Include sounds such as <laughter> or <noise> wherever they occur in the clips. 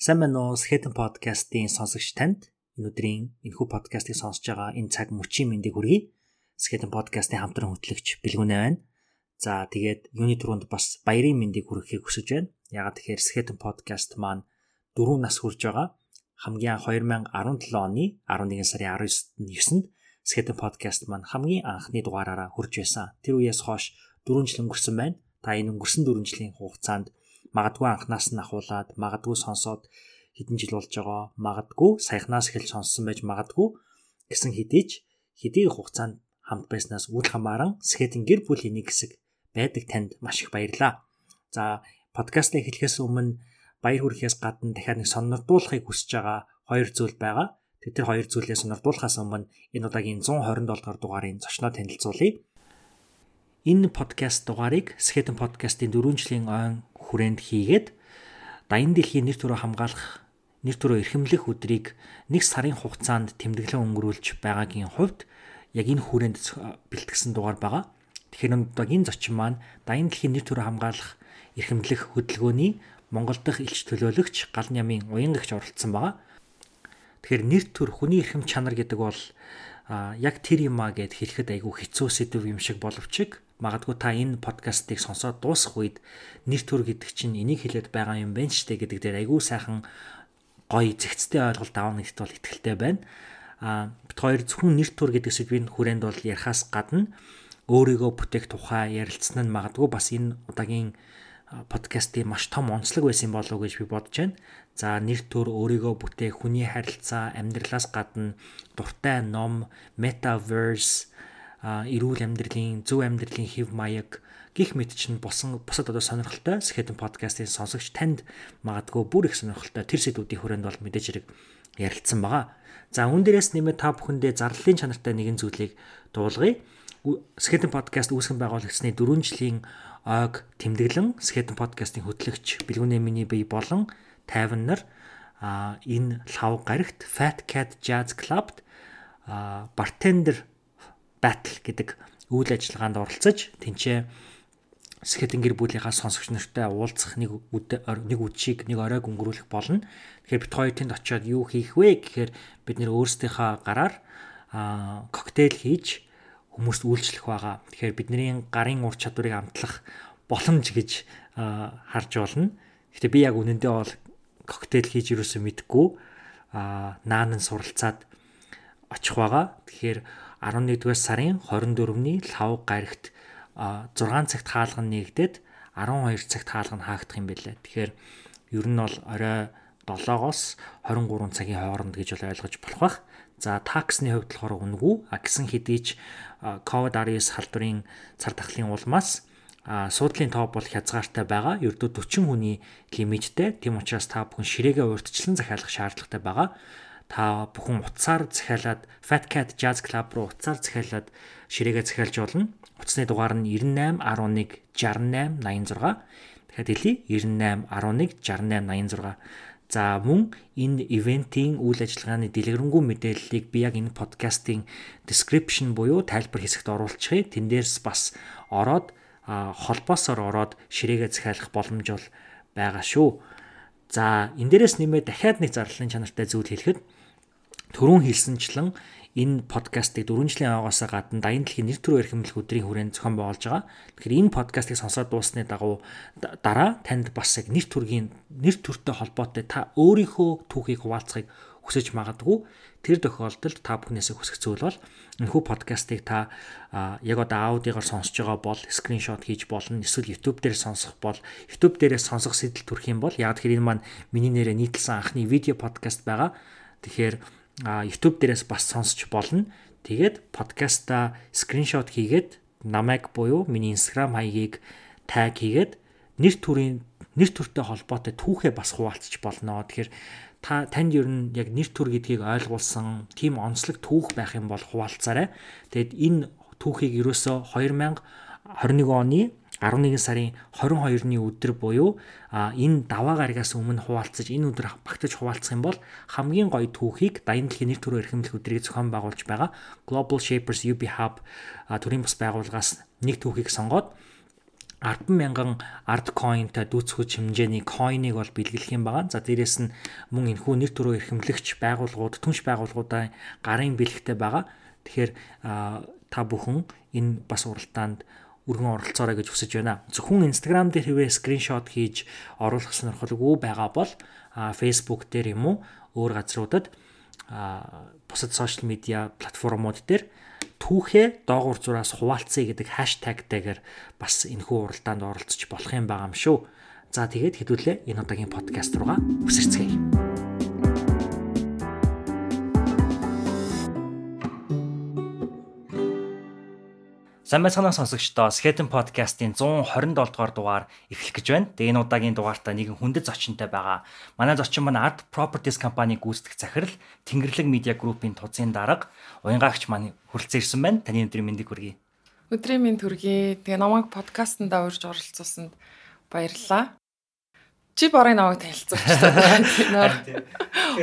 Сайн байна уу? Skeleton podcast-ийн сонсогч танд энэ өдрийн энэхүү подкастыг сонсож байгаа энэ цаг мөчийн мэндийг хүргэе. Skeleton podcast-ийн хамтран хөтлөгч Бэлгүнэ байна. За тэгээд юуны түрүүнд бас баярын мэндийг хүргэхийг хүсэж байна. Ягаад тэгэхээр Skeleton podcast маань 4 нас хүрж байгаа. Хамгийн 2017 оны 11 сарын 19-нд Skeleton podcast маань хамгийн анхны дугаараараа хүрж байсан. Тэр үеэс хойш 4 жил өнгөрсөн байна. Та энэ өнгөрсөн 4 жилийн хугацаанд магадгүй анханаас нь ахуулаад магадгүй сонсоод хэдэн жил болж байгаа магадгүй саяхнаас эхэлж сонссон байж магадгүй гэсэн хэдий ч хэдий хугацаанд хамт байснаас үл хамааран скетинг гэр бүлийн нэг хэсэг байдаг танд маш их баярлалаа. За подкастыг эхлэхээс өмнө баяр хүрхээс гадна дахиад нэг сонирдуулахыг хүсэж байгаа хоёр зүйл байгаа. Тэд тэр хоёр зүйлээ сонирдуулахаас өмнө энэ удаагийн 127 дугаар дугаарыг зочноо танилцуулъя. Энэ подкаст дугаарыг Skeleton podcast-ийн 4 жилийн ойн хүрээнд хийгээд Даян дэлхийн нэр төрөө хамгаалах нэр төрөө эрхэмлэх өдрийг нэг сарын хугацаанд тэмдэглэн өнгөрүүлж байгаагийн хувьд яг энэ хүрээнд бэлтгэсэн дугаар байгаа. Тэгэхээр удаагийн зочин маань Даян дэлхийн нэр төрөө хамгаалах эрхэмлэх хөдөлгөөний Монгол дахь элч төлөөлөгч Гал нямын уянгагч оролцсон байгаа. Тэгэхээр нэр төр хүний эрхэм чанар гэдэг бол яг тэр юмаа гэд хэлэхэд айгүй хэцүү сэдв юм шиг боловч магадгүй та энэ подкастыг сонсоод дуусах үед нэр төр гэдэг чинь энийг хэлээд байгаа юм байна штэ гэдэг дээр айгүй сайхан гоё зэгцтэй ойлголт аавна гэдэгт бол ихтэй байна. А бит хоёр зөвхөн нэр төр гэдэг сэдвийн хүрээнд бол ярихаас гадна өөрийгөө бүтээх тухай ярилцсан нь магадгүй бас энэ удаагийн подкастын маш том онцлог байсан болов уу гэж би бодож байна. За нэр төр өөрийгөө бүтээх, хүний харилцаа, амьдралаас гадна дуртай ном, metaverse эрүүл амьдралын, зөв амьдралын хэв маяг гих мэт чинь босон бусад одоо сонирхолтой Skeleton podcast-ийн сонсогч танд магадгүй бүр их сонирхолтой тэр сэдвүүдийн хүрээнд бол мэдээж хэрэг ярилцсан байгаа. За үүн дээрээс нэмээд та бүхэндээ зарлалын чанартай нэгэн зүйлийг дуулгая. Skeleton podcast үүсгэн байгуулагчны 4 жилийн ойг тэмдэглэн Skeleton podcast-ийн хөтлөгч Бэлгүнэ миний бие болон тайван нар а энэ лав гарагт Fat Cat Jazz Club-д бартендер battle гэдэг үйл ажиллагаанд оролцож тэнцээ скетинг гэр бүлийнхаа сонсогч нартай уулзах нэг нэг үдшийг нэг оройг өнгөрүүлэх болно. Тэгэхээр бид хоёр тэнд очиод юу хийх вэ гэхээр бид нэр өөрсдийнхөө гараар аа коктейл хийж хүмүүст үйлчлэх байгаа. Тэгэхээр бидний гарын ур чадварыг амтлах боломж гэж харж болно. Гэхдээ би яг үнэндээ бол коктейл хийж юусэн мэдгүй аа наан суралцаад очих байгаа. Тэгэхээр 11-р сарын 24-ний лав гарагт 6 цагт хаалга нэгдээд 12 цагт хаалга нь хаагдах юм байлаа. Тэгэхээр ер нь бол орой 7-оос 23 цагийн хооронд гэж бол ойлгож болох бах. За таксны хувьд болохоор үнэгүй. А гисэн хэдий ч COVID-19 халдварын цар тахлын улмаас суудлын тоо бол хязгаартай байгаа. Ердөө 40 хүний лимиттэй. Тийм учраас та бүхэн ширээгээ урьдчилан захиалах шаардлагатай байгаа та бүхэн утсаар захиалаад Fat Cat Jazz Club руу утсаар захиалаад ширээгээ захиалж болно. Утасны дугаар нь 98 11 68 86. Дахиад хэлье 98 11 68 86. За мөн энэ ивентийн үйл ажиллагааны дэлгэрэнгүй мэдээллийг би яг энэ подкастын description буюу тайлбар хэсэгт оруулчихъя. Тэн дээрс бас ороод холбоосоор ороод ширээгээ захиалах боломж бол байгаа шүү. За энэ дээрээс нэмээд дахиад нэг зарлалын чанартай зүйл хэлэхэд Төрөн хэлсэнчлэн энэ подкастыг 4 жилийн аваагаас гадна Даян дэлхийн нэр төрөө эрхэмлэх өдрийн хүрээнд зохион байгуулж байгаа. Тэгэхээр энэ подкастыг сонсоод дууссаны дагуу дараа танд бас яг нэр төргийн нэр төртэй холбоотой та өөрийнхөө түүхийг хуваалцахыг хүсэж магадгүй. Тэр тохиолдолд та бүхнээсээ хүсэх зүйл бол энэхүү подкастыг та яг одоо аудиогоор сонсож байгаа бол скриншот хийж болно. Эсвэл YouTube дээр сонсох бол YouTube дээрээ сонсох сэтэл төрөх юм бол яг тэгэхээр энэ маань миний нэрээр нийтлсэн анхны видео подкаст байгаа. Тэгэхээр YouTube дээрээс бас сонсч болно. Тэгээд подкаста скриншот хийгээд намайг буюу миний Instagram хаягийг таг хийгээд нэр төрийн нэр төртэй холбоотой түүхээ бас хуваалцах болно. Тэгэхээр та танд ер нь яг нэр төр гэдгийг ойлгуулсан тийм онцлог түүх байх юм бол хуваалцаарай. Тэгэд энэ түүхийг ерөөсөө 2021 оны 11 сарын 22-ны өдөр буюу энэ даваа гарагаас өмнө хуваалцаж энэ өдөр багтаж хуваалцах юм бол хамгийн гоё түүхийг Даян дэлхийн нэр төрөө эрхэмлэх өдрийг зохион байгуулж байгаа Global Shapers UB Hub төрийн бас байгууллагаас нэг түүхийг сонгоод 10 мянган арт coinтай дүүцхүүч хэмжээний coin-ыг бол бэлгэлэх юм байгаа. За дээрэс нь мөн энэхүү нэр төрөө эрхэмлэгч байгууллагууд, түнш байгууллагуудаа гарын бэлэгтэй байгаа. Тэгэхээр та бүхэн энэ бас уралдаанд өргөн оролцоорой гэж хүсэж байна. Зөвхөн Instagram дээр хэвээ скриншот хийж оруулах сонирхолгүй байгаа бол Facebook дээр юм уу өөр газруудад бусад сошиал медиа платформуд дээр түүхээ доогуур зураас хуваалцъя гэдэг хаштагтайгаар бас энэхүү уралдаанд оролцож болох юм байгаа юм шүү. За тэгээд хэдүүлээ энэ удаагийн подкаст руугаа үсэрцгээе. Сайн байцгаана сонсогчдоо Skeleton podcast-ийн 127 дугаар дугаар эхлэх гэж байна. Тэгээ энэ удаагийн дугаартаа нэгэн хүндэт зочинтой байгаа. Манай зочин маань Art Properties компани гүйцэтгэх захирал Тэнгэрлэг Media Group-ийн тузын дарга уянгаагч маань хүрэлцэн ирсэн байна. Таны өдрийн мэндийг хүргэе. Өдрийн мэнд хүргэе. Тэгээ намайг подкастт урьж оролцуулсанд баярлалаа. Чи борын намайг танилцуулчихсан.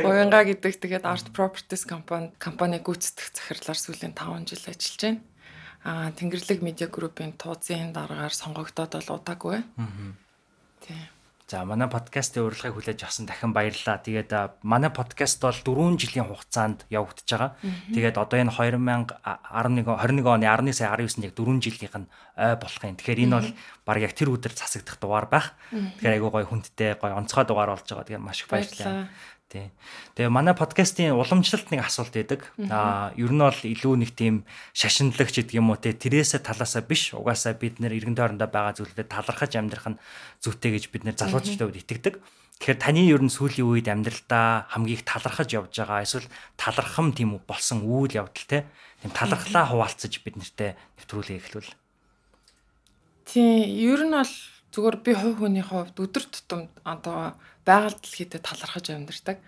<laughs> Уянгаа гэдэг тэгээд Art Properties компани компани гүйцэтгэх захирлаар сүүлийн 5 жил ажиллаж байна аа Тэнгэрлэг медиа группийн тууцын дараагаар сонгогдоод бол удаагүй. Аа. Тий. За манай подкастын урилгыг хүлээж авсан дахин баярлалаа. Тэгээд манай подкаст бол 4 жилийн хугацаанд явагдаж байгаа. Тэгээд одоо энэ 2011 21 оны 19 сая 19-нд яг 4 жилийнх нь ой болох юм. Тэгэхээр энэ бол баг яг тэр өдөр засагдах дугаар байх. Тэгэхээр айгүй гоё хүндтэй гоё онцгой дугаар болж байгаа. Тэгээд маш их баярлалаа. Тий. Тэгээ манай подкастын уламжлалт нэг асуулт байдаг. Аа ер нь бол илүү нэг тийм шашинлагч гэдэг юм уу те тэрээсээ талаасаа биш. Угаасаа бид нэр иргэн тойрондоо байгаа зүйлүүдэд талархаж амьдрах нь зүйтэй гэж бид нэр залуучтай үед итгэдэг. Тэгэхээр таны ер нь сүүлийн үед амьдралдаа хамгийн их талархаж явж байгаа эсвэл талархам тийм үү болсон үйл явдал те тийм талархлаа хуваалцаж бид нартэй нэвтрүүлгээ эхлүүл. Тий, ер нь бол зүгээр би хувь хүний хувьд өдөр тутамд одоо байгаль дэлхийдээ талархаж амьдардаг.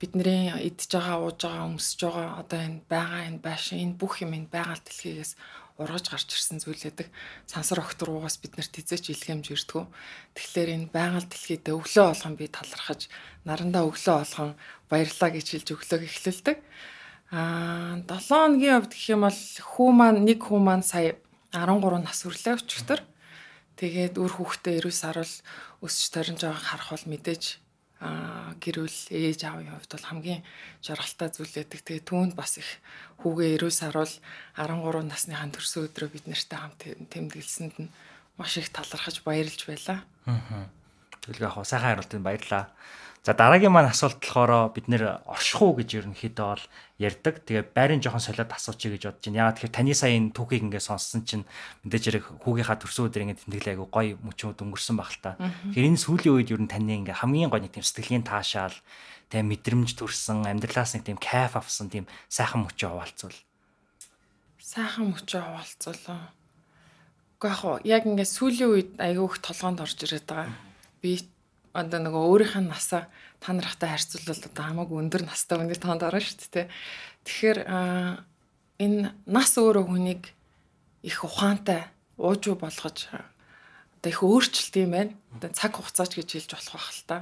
Бидний идж байгаа, ууж байгаа, өмсөж байгаа одоо энэ байгаа энэ байшин энэ бүх юм энэ байгаль дэлхийгээс ургаж гарч ирсэн зүйлээдэг. Сансар окторуугаас бид нарт эзэж илгээмж ирдгүү. Тэгэхээр энэ байгаль дэлхийдээ өглөө болгон би талархаж, нарандаа өглөө болгон баярлаа гэж хэлж өглөөг эхлэлдэг. Аа 7 хоногийн хувьд гэх юм бол хүү маань нэг хүү маань сая 13 нас хүрлээ өчтөр. Тэгээд үр хүүхдээ 9 сар бол өсч торинж байгааг харах бол мэдээж аа гэрүүл ээж аавын хувьд бол хамгийн жаргалтай зүйл байдаг. Тэгээ түүнд бас их хүүгээ 9 сар бол 13 насныхаа төрсөн өдрөө бид нартай хамт тэмдэглэсэнд нь маш их талархаж баярлж байлаа. Аа. Тэгэл яг сайхан хариултанд баярлаа. За дараагийн маань асуулт болохоор бид нэр оршихуу гэж ерөнхийдөө бол ярьдаг. Тэгээ байрын жоохон солиод асуучих гэж бодож байна. Яагаад тэгэхээр таны сая энэ түүхийг ингээд сонссон чинь мэдээж хэрэг хүүгийнхаа төрсөн өдөр ингээд тэмдэглээ айгу гоё мөчүүд өнгөрсөн баг л та. Тэгэхээр энэ сүүлийн үед ер нь таны ингээд хамгийн гоё нэг тийм сэтгэлийн таашаал тэгээ мэдрэмж төрсэн амьдралаас нэг тийм кайф авсан тийм сайхан мөчөө хаваалцвал. Сайхан мөчөө хаваалцвал. Гэхдээ яг ингээд сүүлийн үед айгу их толгоонд орж ирээд байгаа. Би одоо нөгөө өөрийнх нь насаа та нартай харьцуулбал одоо хамаагүй өндөр настай хүний тоонд орно шүү дээ. Тэгэхээр энэ нас өөрөө хүнийг их ухаантай уужуу болгож одоо их өөрчлөлт юм байна. Одоо цаг хугацаач гэж хэлж болох байх л та.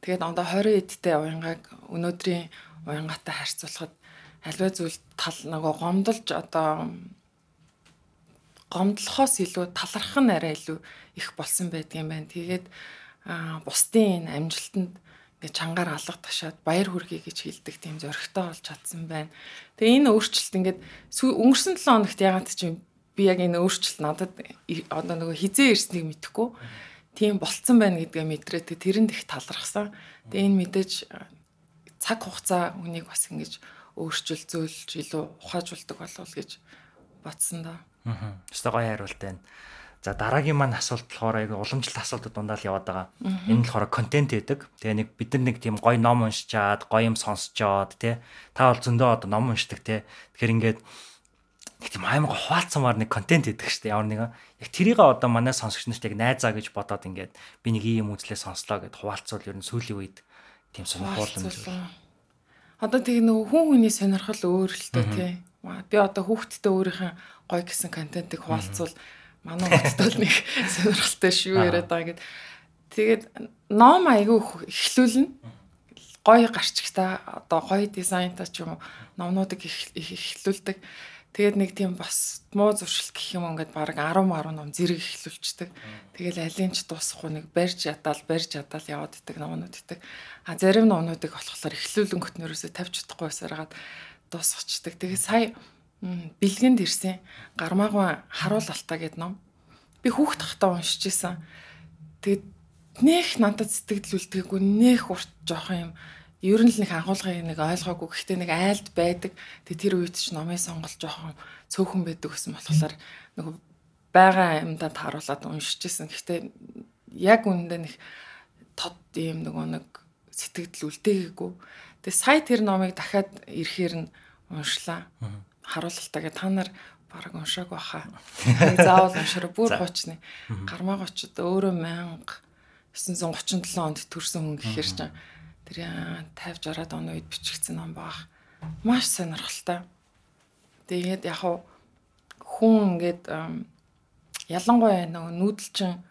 Тэгээд одоо 20 эдтэй уянгааг өнөөдрийн уянгаатай харьцуулахад альва зүйл тал нөгөө гомдолж одоо гомдлохоос илүү талархах нь арай илүү их болсон байдгийн байна. Тэгээд бусдын амжилтанд ингээ чангаар алга ташаад баяр хүргэе гэж хэлдэг тийм зөрөгтэй болж чадсан байна. Тэгээ энэ өөрчлөлт ингээд өнгөрсөн 7 хоногт ягаад ч би яг энэ өөрчлөлт надад одоо нөгөө хизээ ирснийг мэдэхгүй тийм болцсон байна гэдгээ мэдрээ. Тэгээ тэрэнд их талархсан. Тэгээ энэ мэдээж цаг хугацаа үнийг бас ингэж өөрчилзөөлж илүү ухаажуулдаг болов гэж бодсон да. Аа. Өстой гоё хариулт байна. За дараагийн маань асуулт болохоор яг уламжлалт асуултууд дундаа л яваад байгаа. Энэ болохоор контент гэдэг. Тэгээ нэг бид нар нэг тийм гоё ном уншичаад, гоё юм сонсчоод тий. Та бол зөндөө одоо ном уншдаг тий. Тэгэхээр ингээд нэг тийм аймаг хуваалцсамаар нэг контент гэдэг штэ ямар нэгэн. Яг тэрийг одоо манай сонсогч нарт яг найзаа гэж бодоод ингээд би нэг ийм үзлээ сонслоо гэд хуваалцвал ер нь сүүлийн үед тийм сонирхолтой юм зүйл. Одоо тэг нөгөө хүн хүний сонирхол өөр л тээ тий. Би одоо хүүхдтэй өөрийнхөө гоё гэсэн контентыг хуваалцвал манай хотод нэг <laughs> сонирхолтой шүү яриад байгаа гэд. Тэгээд ном айгүй эхлүүлнэ. Гоё гарчигтай одоо гоё дизайнтай ч юм уу номнуудыг эхлүүлдэг. Тэгээд нэг тийм бас муу зуршил гэх юм ингээд баг 10 10 ном зэрэг эхлүүлчихдэг. Тэгэл алин ч дуусахгүй нэг барьж ядаал барьж ядаал яваад идэг номнууд идэг. А зарим номнуудыг болохоор эхлүүлэнгөт нөрөөсөө тавьж чадахгүй байсараад дуусчихдаг. Тэгээд сая бэлгэнд ирсэн гармаагүй харуулалтаа гэд ном. Би хүүхд тахтаа уншиж исэн. Тэгээд нэх надад сэтгэл үлдээгүй нэх урт жоох юм ер нь л нэг агуулгыг нэг ойлгоогүй гэхдээ нэг айлд байдаг. Тэг тэр үед ч номын сонголт жоохон цөөхөн байдаг гэсэн болохоор нэг байгаа юмдаа тааруулаад уншижсэн. Гэхдээ яг үүндээ нэг тод юм нөгөө нэг сэтгэл үлдээгээгүй. Тэг сая тэр номыг дахиад ирэхээр нь уншлаа. Харуулалтаа гэ та нар бараг уншаагүй баха. <laughs> Заавал уншаараа бүр гоочны. Гармаа гочд өөрөө 1937 онд төрсэн хүн гэхээр чинь тэр 50 60-аад оны үед бичигдсэн ном баг. Маш сонирхолтой. Тэгээд яг хүн ингээд ялангуяа нүүдэлчин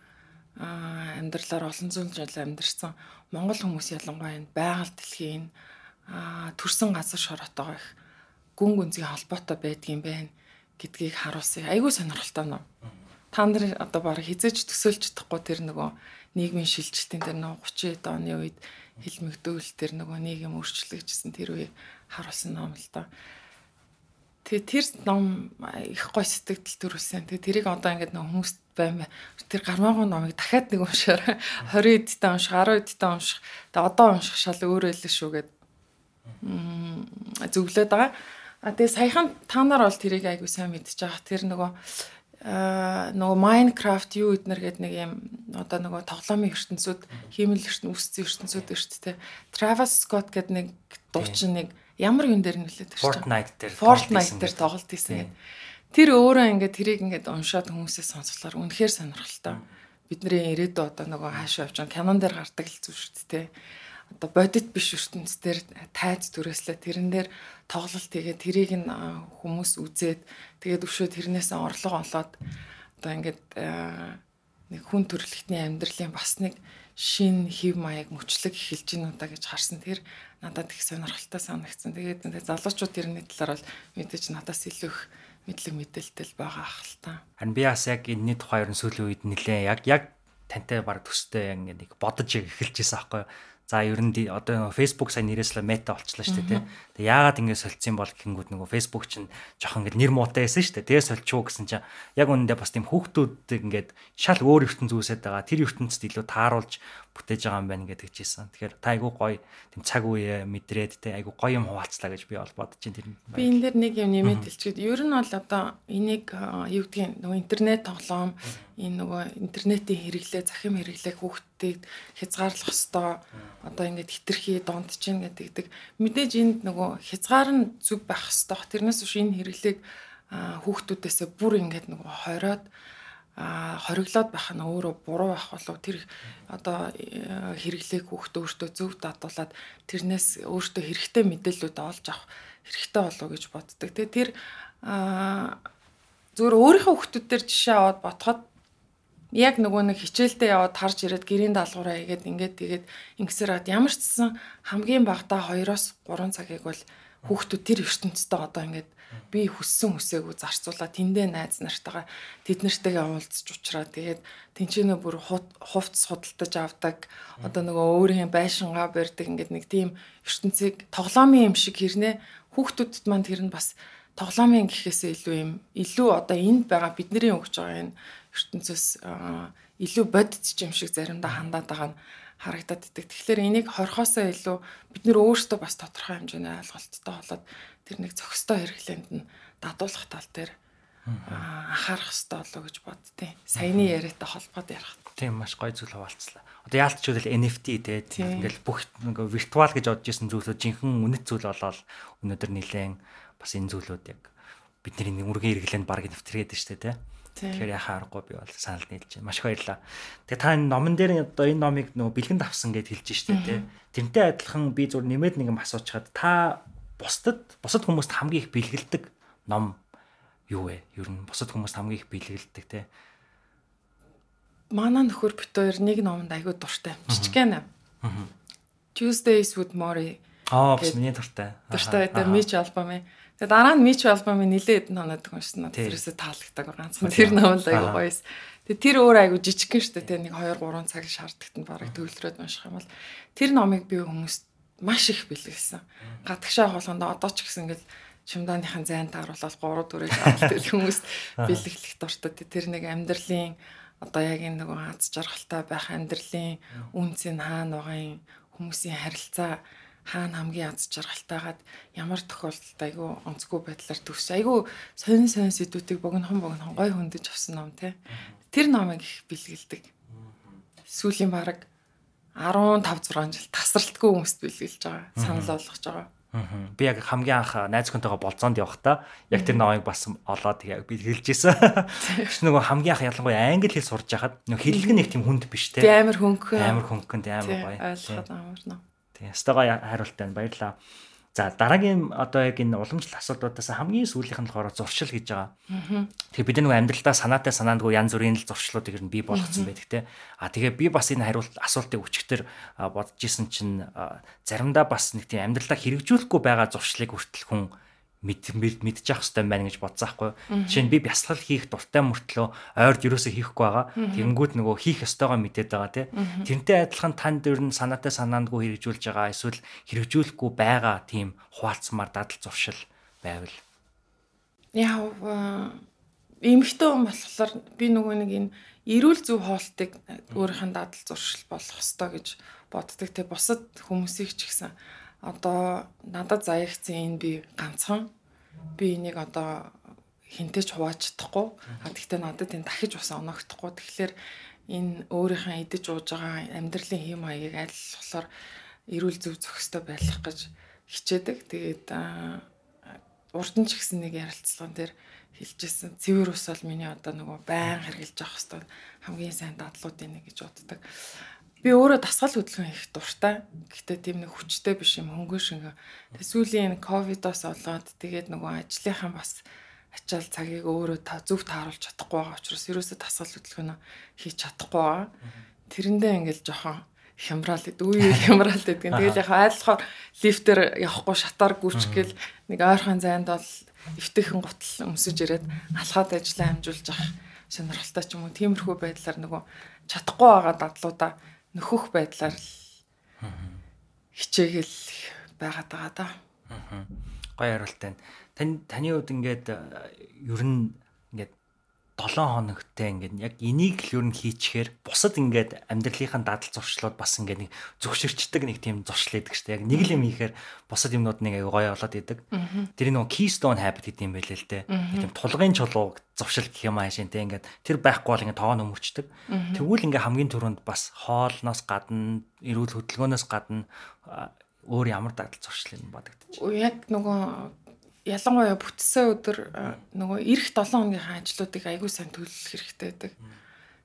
амьдралаар олон зүйл жил амьдэрсэн монгол хүмүүс ялангуяа байгаль дэлхийн төрсэн газар шороотойгоо их гүн гүнзгий холбоотой байдгийн байна гэдгийг харуулсан. Айгүй сонирхолтой ном. Та нар одоо баг хизээж төсөөлж чадахгүй тэр нөгөө нийгмийн шилжилтийн тэр нөгөө 30 оны үед хилмигдүүл тэр нөгөө нийгэм өөрчлөгдсөн тэр үеийг харуулсан ном л доо. Тэгээ тэр ном их гой сэтгэл төрүүлсэн. Тэгээ тэрийг одоо ингээд нөгөө хүмүүст байна. Тэр гармаагүй номыг дахиад нэг уншаарай. <laughs> 20 эдтэй унших, 10 эдтэй унших. Тэгээ одоо унших шал өөрөө л шүү гэд зөвлөд байгаа. А тэгээ саяхан та нар бол тэрийг айгуу сайн мэдчихэж байгаа. Тэр нөгөө аа нөгөө Minecraft юу эднэр гэдэг нэг юм одоо нөгөө тоглоомын ертөнцүүд хиймэл ертөнц үсцэн ертөнцүүд шүү дээ. Travis Scott гэдэг нэг дуучин нэг ямар юм дээр нөлөөд ирсэн. Fortnite дээр Fortnite дээр тоглолт хийсэн гэдэг. Тэр өөрөө ингээд тэрийг ингээд уншаад хүмүүсээ сонсголоор үнэхээр сонирхолтой. Бидний ирээдүйд одоо нөгөө хаашаа явж байгаа кинон дээр гардаг л зүйл шүү дээ одоо бодит биш ертөнц дээр тайз түрээслээ тэрэн дээр тоглолт хийгээд тэрийг нь хүмүүс үзээд тэгээд өшөө тэрнээс орлого олоод одоо ингээд нэг хүн төрөлхтний амьдралын бас нэг шин хев маяг мөчлөг эхэлж гин удаа гэж харсан тэр надад их сонирхолтой санагдсан. Тэгээд залуучууд тэрний талаар бол мэдээж надаас илүү их мэдлэг мэдээлэл байгаа ахalta. Харин би бас яг энэний тухай ерөн сүүлийн үед нэлээ яг яг тантай баг төстэй ингээд нэг бодож эхэлж байсан аахгүй юу За ер нь одоо Facebook сайн нэрээслээ мета болчлаа шүү дээ тий. Тэгээ яагаад ингэ солилцсон бол гэнгүүт нөгөө Facebook чинь жоохон ингэ нэр муутай байсан шүү дээ. Тэгээ сольчуу гэсэн чинь яг үнэндээ бас тийм хүүхдүүдийг ингээд шал өөр ертөнц үүсээд байгаа. Тэр ертөнцид илүү тааруулж бүтээж байгаа юм байна гэдэг чийсэн. Тэгэхээр та айгүй гоё тийм цаг үе мэдрээд тий айгүй гоё юм хуваалцлаа гэж би бол бодож байна тэр. Би энэ дэр нэг юм нэмээд хэлчихэд ер нь бол одоо энийг юу гэдгийг нөгөө интернет тоглоом энэ нөгөө интернетийн хэрэглээ захим хэрэглээ хүүхдтэйг хязгаарлах ёстой одоо ингээд хитрхи донд чинь гэдэг мэдээж энд нөгөө хязгаар нь зүг байх ёстой. Тэрнээс биш энэ хэрэглээг хүүхдүүдээсээ бүр ингээд нөгөө хороод хориглоод байх нь өөрөө буруу байх болов тэр одоо э, хэрэглээг хүүхд өөртөө зөв дадуулаад тэрнээс өөртөө хэрэгтэй мэдээллүүд олж авах хэрэгтэй болов гэж боддог. Тэгээ тэр зүгээр өөрийнхөө хүүхдүүдээр жишээ аваад ботход яг нөгөө нэг хичээлдээ яваад харж ирээд гэрийн даалгавраа хийгээд ингээд тэгээд ингэсээр ад ямар ч гэсэн хамгийн багадаа 2-оос 3 цагийг бол хүүхдүүд тэр ертөнцтэй одоо ингээд би хүссэн хүсээгүй зарцуулаад тэндээ найз нартайгаа тэд нартэйгээ уулзч уучраа тэгээд тэнцэнэ бүр хувцс худалдаж авдаг. Одоо нөгөө өөрийн байшингаа барьдаг ингээд нэг тийм ертөнцийг тоглоомын юм шиг хэрнээ хүүхдүүдэд маань тэр нь бас тоглоомын гэхээсээ илүү юм илүү одоо энд байгаа бидний өгч байгаа энэ ертөнцөөс илүү бодит юм шиг заримдаа хандаад байгаа нь харагдаад идэг. Тэгэхээр энийг хорхосоо илүү бид нөр өөрсдөө бас тодорхой хэмжээний ойлголттой болоод тэр нэг зохистой хэрэглээнд нь дадуулах тал дээр анхаарах хэрэгтэй болоо гэж боддیں۔ Саяны яриатай холбоод ярих. Тийм маш гоё зүйл хаваалцлаа. Одоо яалтчгүй л NFT те ингээл бүх ингээ виртуал гэж бодож исэн зүйлүүд жинхэнэ үнэт зүйл болоод өнөөдөр нилээн бас энэ зүйлүүд яг бидний үргийн хэрэглээнд баг нэвтрээд штэ те. Тэгэхээр яхаа аргагүй би бол санал нийлж байна. Маш их баярлалаа. Тэгээ та энэ номон дээр одоо энэ номыг нөгөө бэлгэнд авсан гэж хэлж штэ те. Тэрнтэй адилхан би зур нэмээд нэг юм асуучаад та бусдад бусад хүмүүст хамгийн их бэлгэлдэг ном юу вэ? Ер нь бусад хүмүүст хамгийн их бэлгэлдэг те. Манай нөхөр бит хоёр нэг номонд айгүй дуртай. Жижигхэн. Tuesdays with Mori Аа миний дуртай. Дуртай байдаг Мич альбом ээ. Тэгээ дараа нь Мич альбомын нилээд ноноод уншсан. Тэрээсээ таалагддаг ганцхан тэр ном л аягүй гоёс. Тэгээ тэр өөр аягүй жижигхэн штэ тэгээ нэг 2 3 цаг шаардлагатанд бараг төвлөрөөд унших юм бол тэр номыг би хүмүүст маш их бэлгэлсэн. Гадагшаа болгонд одоо ч гэсэн ингээл чимдааныхан зайн тааруулаад 3 4-ийг авалт хүмүүст бэлгэлэх дуртай. Тэр нэг амьдралын одоо яг энэ нэг аз жаргалтай байх амьдралын үнцэн хаана байгаа юм хүмүүсийн харилцаа хаана хамгийн аз жаргалтайгаад ямар тохиолдолд айгүй онцгүй байдлаар төгс айгүй сонин сонин сэдвүүдийг богинохон богинохон гой хөндөж авсан ном те тэр номыг их бэлгэлдэг сүүлийн бараг 15 6 жил тасралтгүй хүмүүст бэлгэлж байгаа санал болгож байгаа Би яг хамгийн анх найз хүнтэйгээ болцоонд явахдаа яг тэр номыг бас олоод яг бэлгэлж исэн. <laughs> Чи нөгөө хамгийн анх ялангуяа англи хэл сурж байхад нөгөө хэллэг нэг тийм хүнд биш те. Амар хөнгөн. Амар хөнгөн амар гоё. Ойлгоход амар нөө. Тийм. Стогоо хариултаа баярлаа. За дараагийн одоо яг энэ уламжлал асуудлуудаас хамгийн сүүлийнх нь болохоор зуршил гэж байгаа. Тэгээ бид нэг амьдралдаа санаатай санаандгүй янз бүрийн л зуршлуудыг ер нь бий болгоцсон байдаг те. А тэгээ би бас энэ хариулт асуултыг өчгтөр бодож исэн чинь заримдаа бас нэг тийм амьдралдаа хэрэгжүүлэхгүй байгаа зуршлыг хүртэл хүн мэд мэдчих хэвээр байна гэж бодсон хгүй. Жишээ нь би бясалгал хийх дуртай мөртлөө ойрд юусоо хийхгүй байгаа. Тэнгүүд нөгөө хийх ёстойгоо мэдээд байгаа тий. Тэрнтэй адилхан танд ер нь санаатай санаандгүй хэрэгжүүлж байгаа эсвэл хэрэгжүүлэхгүй байгаа тийм хуваалцмаар дадал зуршил байвал. Яа эмхтэн хүн болохоор би нөгөө нэг энэ эрүүл зөв хоолтыг өөрийнх нь дадал зуршил болох ёстой гэж боддог. Тэ бусад хүмүүсийг ч гэсэн одоо надад заягцсан энэ би ганцхан би энийг одоо хинтэж хувааж чадахгүй. А тэгтээ надад энэ дахиж бас оногдохгүй. Тэгэхээр энэ өөрийнхөө идэж ууж байгаа амьдралын хэм маягийг аль болохоор эрүүл зөв зохистой байлгах гэж хичээдэг. Тэгээд урд нь ч гэсэн нэг ярилцлаган дээр хэлжсэн. Цэвэр ус бол миний одоо нөгөө байн хэрглэж авах хэвээр хамгийн сайн дадлуудын нэг гэж боддог. Би өөрөө дасгал хөдөлгөөн их дуртай. Гэхдээ тийм нэг хүчтэй биш юм хөнгөн шиг. Тэг сүүлийн ковидоос болоод тэгээд нөгөө ажлынхаа бас ачаал цагийг өөрөө та зөв тааруулж чадахгүй байгаа учраас ерөөсөө дасгал хөдөлгөөнө хийж чадахгүй байгаа. Тэрэндээ ингээл жохон хямраал гэдэг үе <laughs> хямраал гэдэг. Тэгэл яг айлхаар лифтээр явахгүй шатаар гүрчгэл нэг ойрхон зайд бол эвтэйхэн гутал өмсөж ирээд алхаад ажиллаа амжуулж авах сонирхолтой ч юм уу. Тиймэрхүү байдлаар нөгөө чадахгүй байгаа дадлуудаа нөхөх байдлаар л хичээгэл байгаад байгаа да. Гоё хариултаа. Тань таны хувьд ингээд ер нь 7 хоногтой ингээд яг энийг л ер нь хийчихээр бусад ингээд амьдралынхаа дадал зуршлууд бас ингээд нэг зөвшөрчдөг нэг тийм зуршил байдаг шүү дээ. Яг нэг л юм хийхээр бусад юмнууд нэг аягүй гоё болоод идэг. Тэр нөгөө keystone habit гэдэг юм байлээ л дээ. Тийм тулгын чулуу зуршил гэх юм аашин те ингээд тэр байхгүй бол ингээд тоон өмөрчдөг. Тэгвэл ингээд хамгийн түрүүнд бас хоолноос гадна эрүүл хөдөлгөөнөөс гадна өөр ямар дадал зуршил юм бодогдчих. Яг нөгөө ялангуяа бүтсэн өдөр нөгөө эх 7 хоногийн ажлуудыг аягүй сайн төлөвлөх хэрэгтэй байдаг.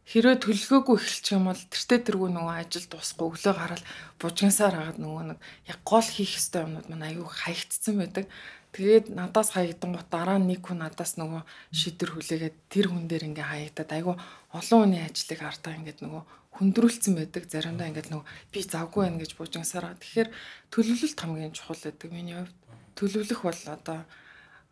Хэрвээ төлөвлөгөөгүй эхэлчих юм бол тэртээ тэргүй нөгөө ажил дуусахгүй өглөө гараад бужигсаар хагаад нөгөө нэг яг гол хийх ёстой юмнууд маань аягүй хаягдсан байдаг. Тэгээд надаас хаягдан гот дараа нэг хүн надаас нөгөө шийдвэр хүлээгээд тэр хүн дээр ингээ хаягдаад аягүй олон хүний ажлыг артаа ингээд нөгөө хүндрүүлсэн байдаг. Заримдаа ингээд нөгөө би завгүй байна гэж бужигсараа. Тэгэхээр төлөвлөлт хамгийн чухал байдаг миний хувьд төлөвлөх бол одоо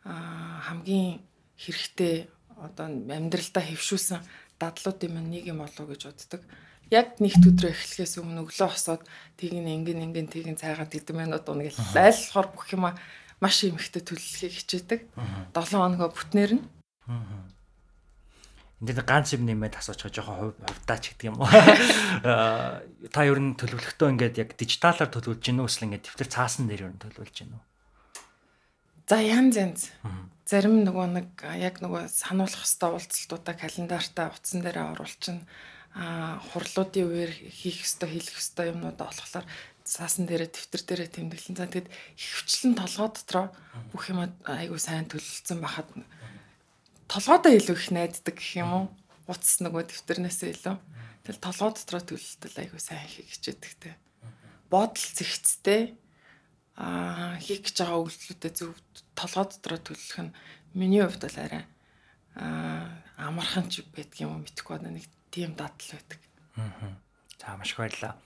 хамгийн хэрэгтэй одоо амьдралдаа хөвшүүлсэн дадлуудын маань нэг юм болов гэж боддог. Яг нэгт өдрөө эхлэхээс өмнө өглөө хосоод тийг ин ингэн ингэн тийг ин цайгаад хэдэн минут унаг л айлхоор бүх юма маш эмхтэй төлөвлөхийг хичээдэг. 7 хоногоо бүтнээр нь. Энд дээр ганц юм нэмээд байгаа жоохон хувьдаач гэдэг юм уу. <laughs> Та ер нь төлөвлөлтөө ингээд яг дижиталаар төлөвлөж гинөө эсвэл ингээд дэвтэр цаасан дээр ер нь төлөвлөж гинөө. За янз янз. Зарим нөгөө нэг яг нөгөө сануулах хэвээр уулзалтуудаа календартаа утсан дээрээ оруулчин а хурлуудын үеэр хийх хэвээр хэлэх хэвээр юмнуудаа болохоор цаасан дээрээ дэвтэр дээрээ тэмдэглэн. За тэгэд ихвчлэн толгой дотроо бүх юм айгу сайн төлөвлөсөн бахад толгойдоо илүү их найддаг гэх юм уу? Утас нөгөө дэвтэрнээсээ илүү. Тэгэл толгой дотроо төлөвлөлтөл айгу сайн хийх хичээдэг те. Бодол зэгцтэй аа хийх гэж байгаа үйлдэлүүдэд зөв толгой дотроо төлөх нь миний хувьд бол арай аа амархан ч байдаг юм уу мэдэхгүй байна нэг тийм дадал байдаг. Аа. За маш их баярлалаа.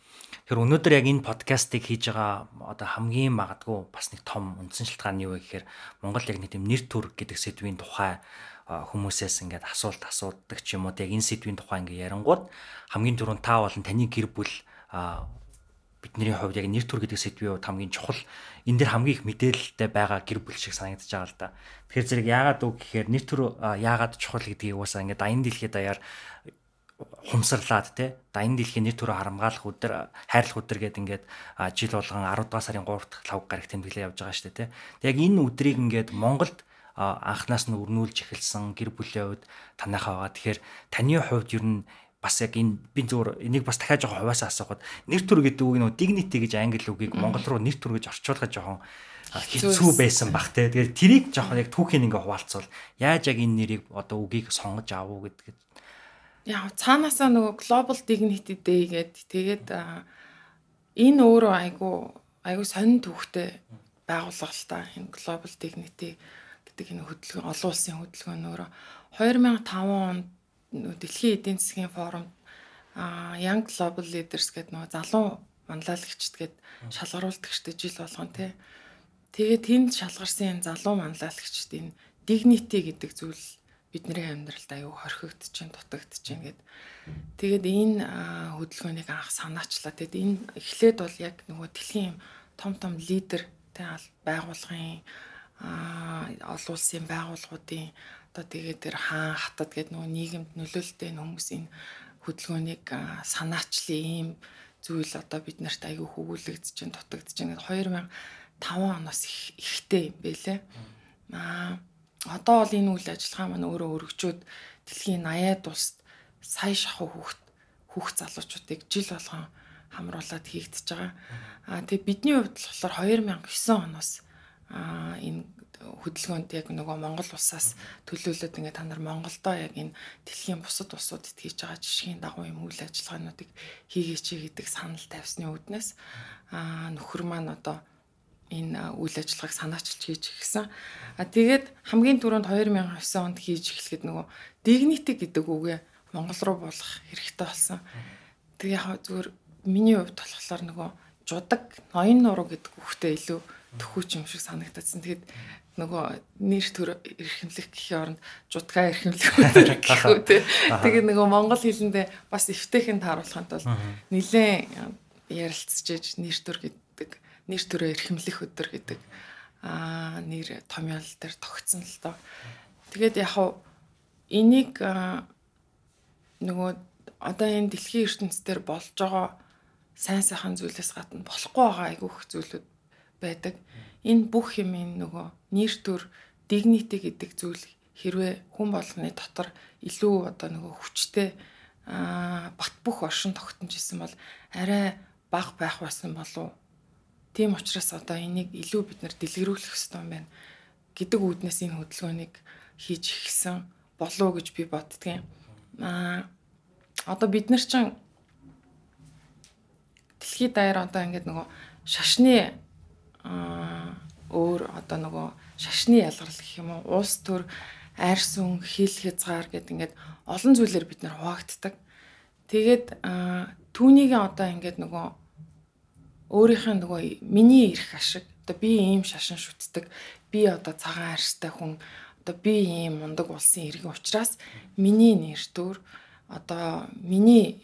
Тэгэхээр өнөөдөр яг энэ подкастыг хийж байгаа одоо хамгийн магадгүй бас нэг том үндсэн шалтгаан нь юу вэ гэхээр Монгол яг нэг тийм нэр төр гэдэг сэдвийн тухай хүмүүсээс ингээд асуулт асуудаг ч юм уу яг энэ сэдвийн тухай ингээд ярангууд хамгийн түрүүнд та болон таны гэр бүл бидний хувьд яг нэр төр гэдэг сэдвийн хувьд хамгийн чухал энэ дэр хамгийн их мэдээлэлтэй байгаа гэр бүл шиг санагдаж байгаа л да. Тэгэхээр зэрэг яагаад үг гэхээр нэр төр яагаад чухал гэдгийг уусаа ингээд аян дэлхийд даяар хумсарлаад те дайны дэлхийн нэр төрөө харамгаалах өдөр хайрлах өдөр гэдэг ингээд жил болгон 10 дугаар сарын 3 дахь 5 гараг тэмдэглээ явж байгаа шүү дээ те. Тэг яг энэ өдрийг ингээд Монголд анхнаас нь өрнүүлж эхэлсэн гэр бүлийн хувьд танайхаа байгаа. Тэгэхээр таны хувьд ер нь бас яг энэ би зөвөр энийг бас дахиад жоохон хуваасаа асуухад нэр төр гэдэг үг нөө dignity гэж англи үгийг монгол руу нэр төр гэж орчуулахад жоохон хэцүү байсан. бах те. Тэгэхээр тэрийг жоохон яг түүхийн ингээ хуваалцвал яаж яг энэ нэрийг одоо үгийг сонгож авах уу гэдгийг. Яа цаанаасаа нөгөө global dignity day гэдэг тэгээд энэ өөрөө айгу айгу сонин төвхтэй байгууллага л та энэ global dignity гэдэг энэ хөдөлгөөн олон улсын хөдөлгөөн өөрөө 2005 онд дэлхийн эдийн засгийн форумд Young Global Leaders гэдэг нөгөө залуу манлайлагчд гээд шалгаруулдагчтай жил болгон тий. Тэгээд тэнд шалгарсан залуу манлайлагчд энэ dignity гэдэг зүйл бидний амьдралд аюу хорхигдож чинь дутагдж чинь гэд. Тэгээд энэ хөдөлгөөнийг анх санаачлаа. Тэгэд энэ эхлээд бол яг нөгөө дэлхийн том том лидер тэ байгуулгын олон улсын байгууллагуудын одоо тэгээд тэр хаан хатад гэдэг нөгөө нийгэмд нөлөөлөлтэй хүмүүсийн хөдөлгөөнийг санаачлын ийм зүйл одоо бид нарт аюу хөвгүүлэгдэж чинь дутагдж чинь 2005 оноос ихтэй юм бэлээ. Аа одоо бол энэ үйл ажиллагаа маань өөрөө өргөжөөд дэлхийн 80-аад улсад сая шахуу хүүхд хүүхд залуучуудыг жил болгон хамруулад хийгдэж байгаа. Аа тэгээ бидний хувьд болохоор 2009 оноос аа энэ хөдөлгөөнд яг нөгөө Монгол улсаас төлөөлөд ингээ та нар Монголдоо яг энэ дэлхийн бусад улсуудад хийж байгаа жишгийн дагуу юм үйл ажиллагаануудыг хийгээч гэдэг санал тавьсны үүднээс аа нөхөр маань одоо энэ үйл ажиллагааг санаачилж хийж гисэн. А тэгээд хамгийн түрүүнд 2009 онд хийж эхлэхэд нөгөө dignity гэдэг үгээ Монгол руу болох хэрэгтэй болсон. Тэг яг зүгээр миний хувьд болохоор нөгөө жудаг ноён нуруу гэдэг үгтэй илүү төхөөч юм шиг санагдсан. Тэгэд нөгөө нэр төр эрхэмлэх гэхийн оронд жудгаа эрхэмлэх гэх үү те. Тэгээд нөгөө монгол хэлэндээ бас эвтэйхэн тааруулахад бол нилээн ярилцчихэж нэр төр гэдэг нэр төрөө эрхэмлэх өдөр гэдэг аа нэр томьёол дээр тогтсон л доо. Тэгээд яг хав энийг нөгөө одоо энэ дэлхийн ертөнцийн болж байгаа сайн сайхан зүйлээс гадна болохгүй байгаа айгүйх зүйлүүд байдаг. Энэ бүх юм нөгөө нэр төр dignity гэдэг зүйл хэрвээ хүн болгоны дотор илүү одоо нөгөө хүчтэй аа бат бөх оршин тогтнож исэн бол арай баг байх байсан болов Тийм учраас одоо энийг илүү бид нар дэлгэрүүлэх хэрэгтэй юм байна гэдэг үүднээс энэ хөдөлгөөнийг хийж ихсэн болов гэж би боддгийн. Аа одоо бид нар чинь дэлхийд даяар одоо ингээд нөгөө шашны өөр одоо нөгөө шашны ялгарл гэх юм уу уус төр арьс үн хил хязгаар гэдэг ингээд олон зүйлээр бид нар хуваагддаг. Тэгээд түүнийг одоо ингээд нөгөө өөрийнхөө нөгөө миний эрх ашиг одоо би ийм шашин шүтдэг би одоо цагаан арьстай хүн одоо би ийм мундаг улсын иргэн учраас миний нэртөр одоо миний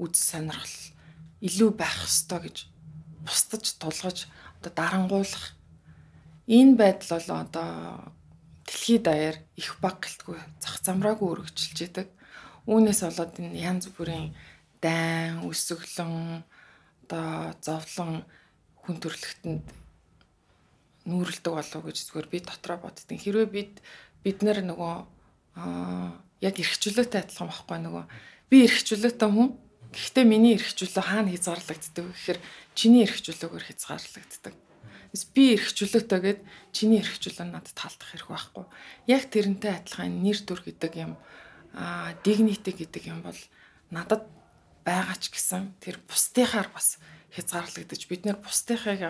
үз сонирхол илүү байх ёстой гэж бусдаж тулгаж одоо дарангуулах энэ байдал бол одоо дэлхийд даяар их баг гэлтгүй зах замраагүй өргөжлж идэг. Үүнээс болоод энэ янз бүрийн дайн, өсөглөн одоо зовлон хүн төрлөختөнд нүүрэлдэг болов гэж зүгээр би дотроо боддгийн. Хэрвээ бид бид нар нөгөө яг эрхчлөөтэй адилхан байхгүй нөгөө би эрхчлөөтэй хүн гэхдээ миний эрхчлөө хаана хязгаарлагддаг гэхээр чиний эрхчлөөгөөр хязгаарлагддаг. Би эрхчлөөтэй гэд чиний эрхчлөө надад таалдах хэрэг байхгүй. Яг тэрнтэй адилхан нэр төр гэдэг юм аа dignity гэдэг юм бол надад байгаа ч гэсэн тэр бусдынхаар бас хязгаарлагдаж бид нэр бусдынхыг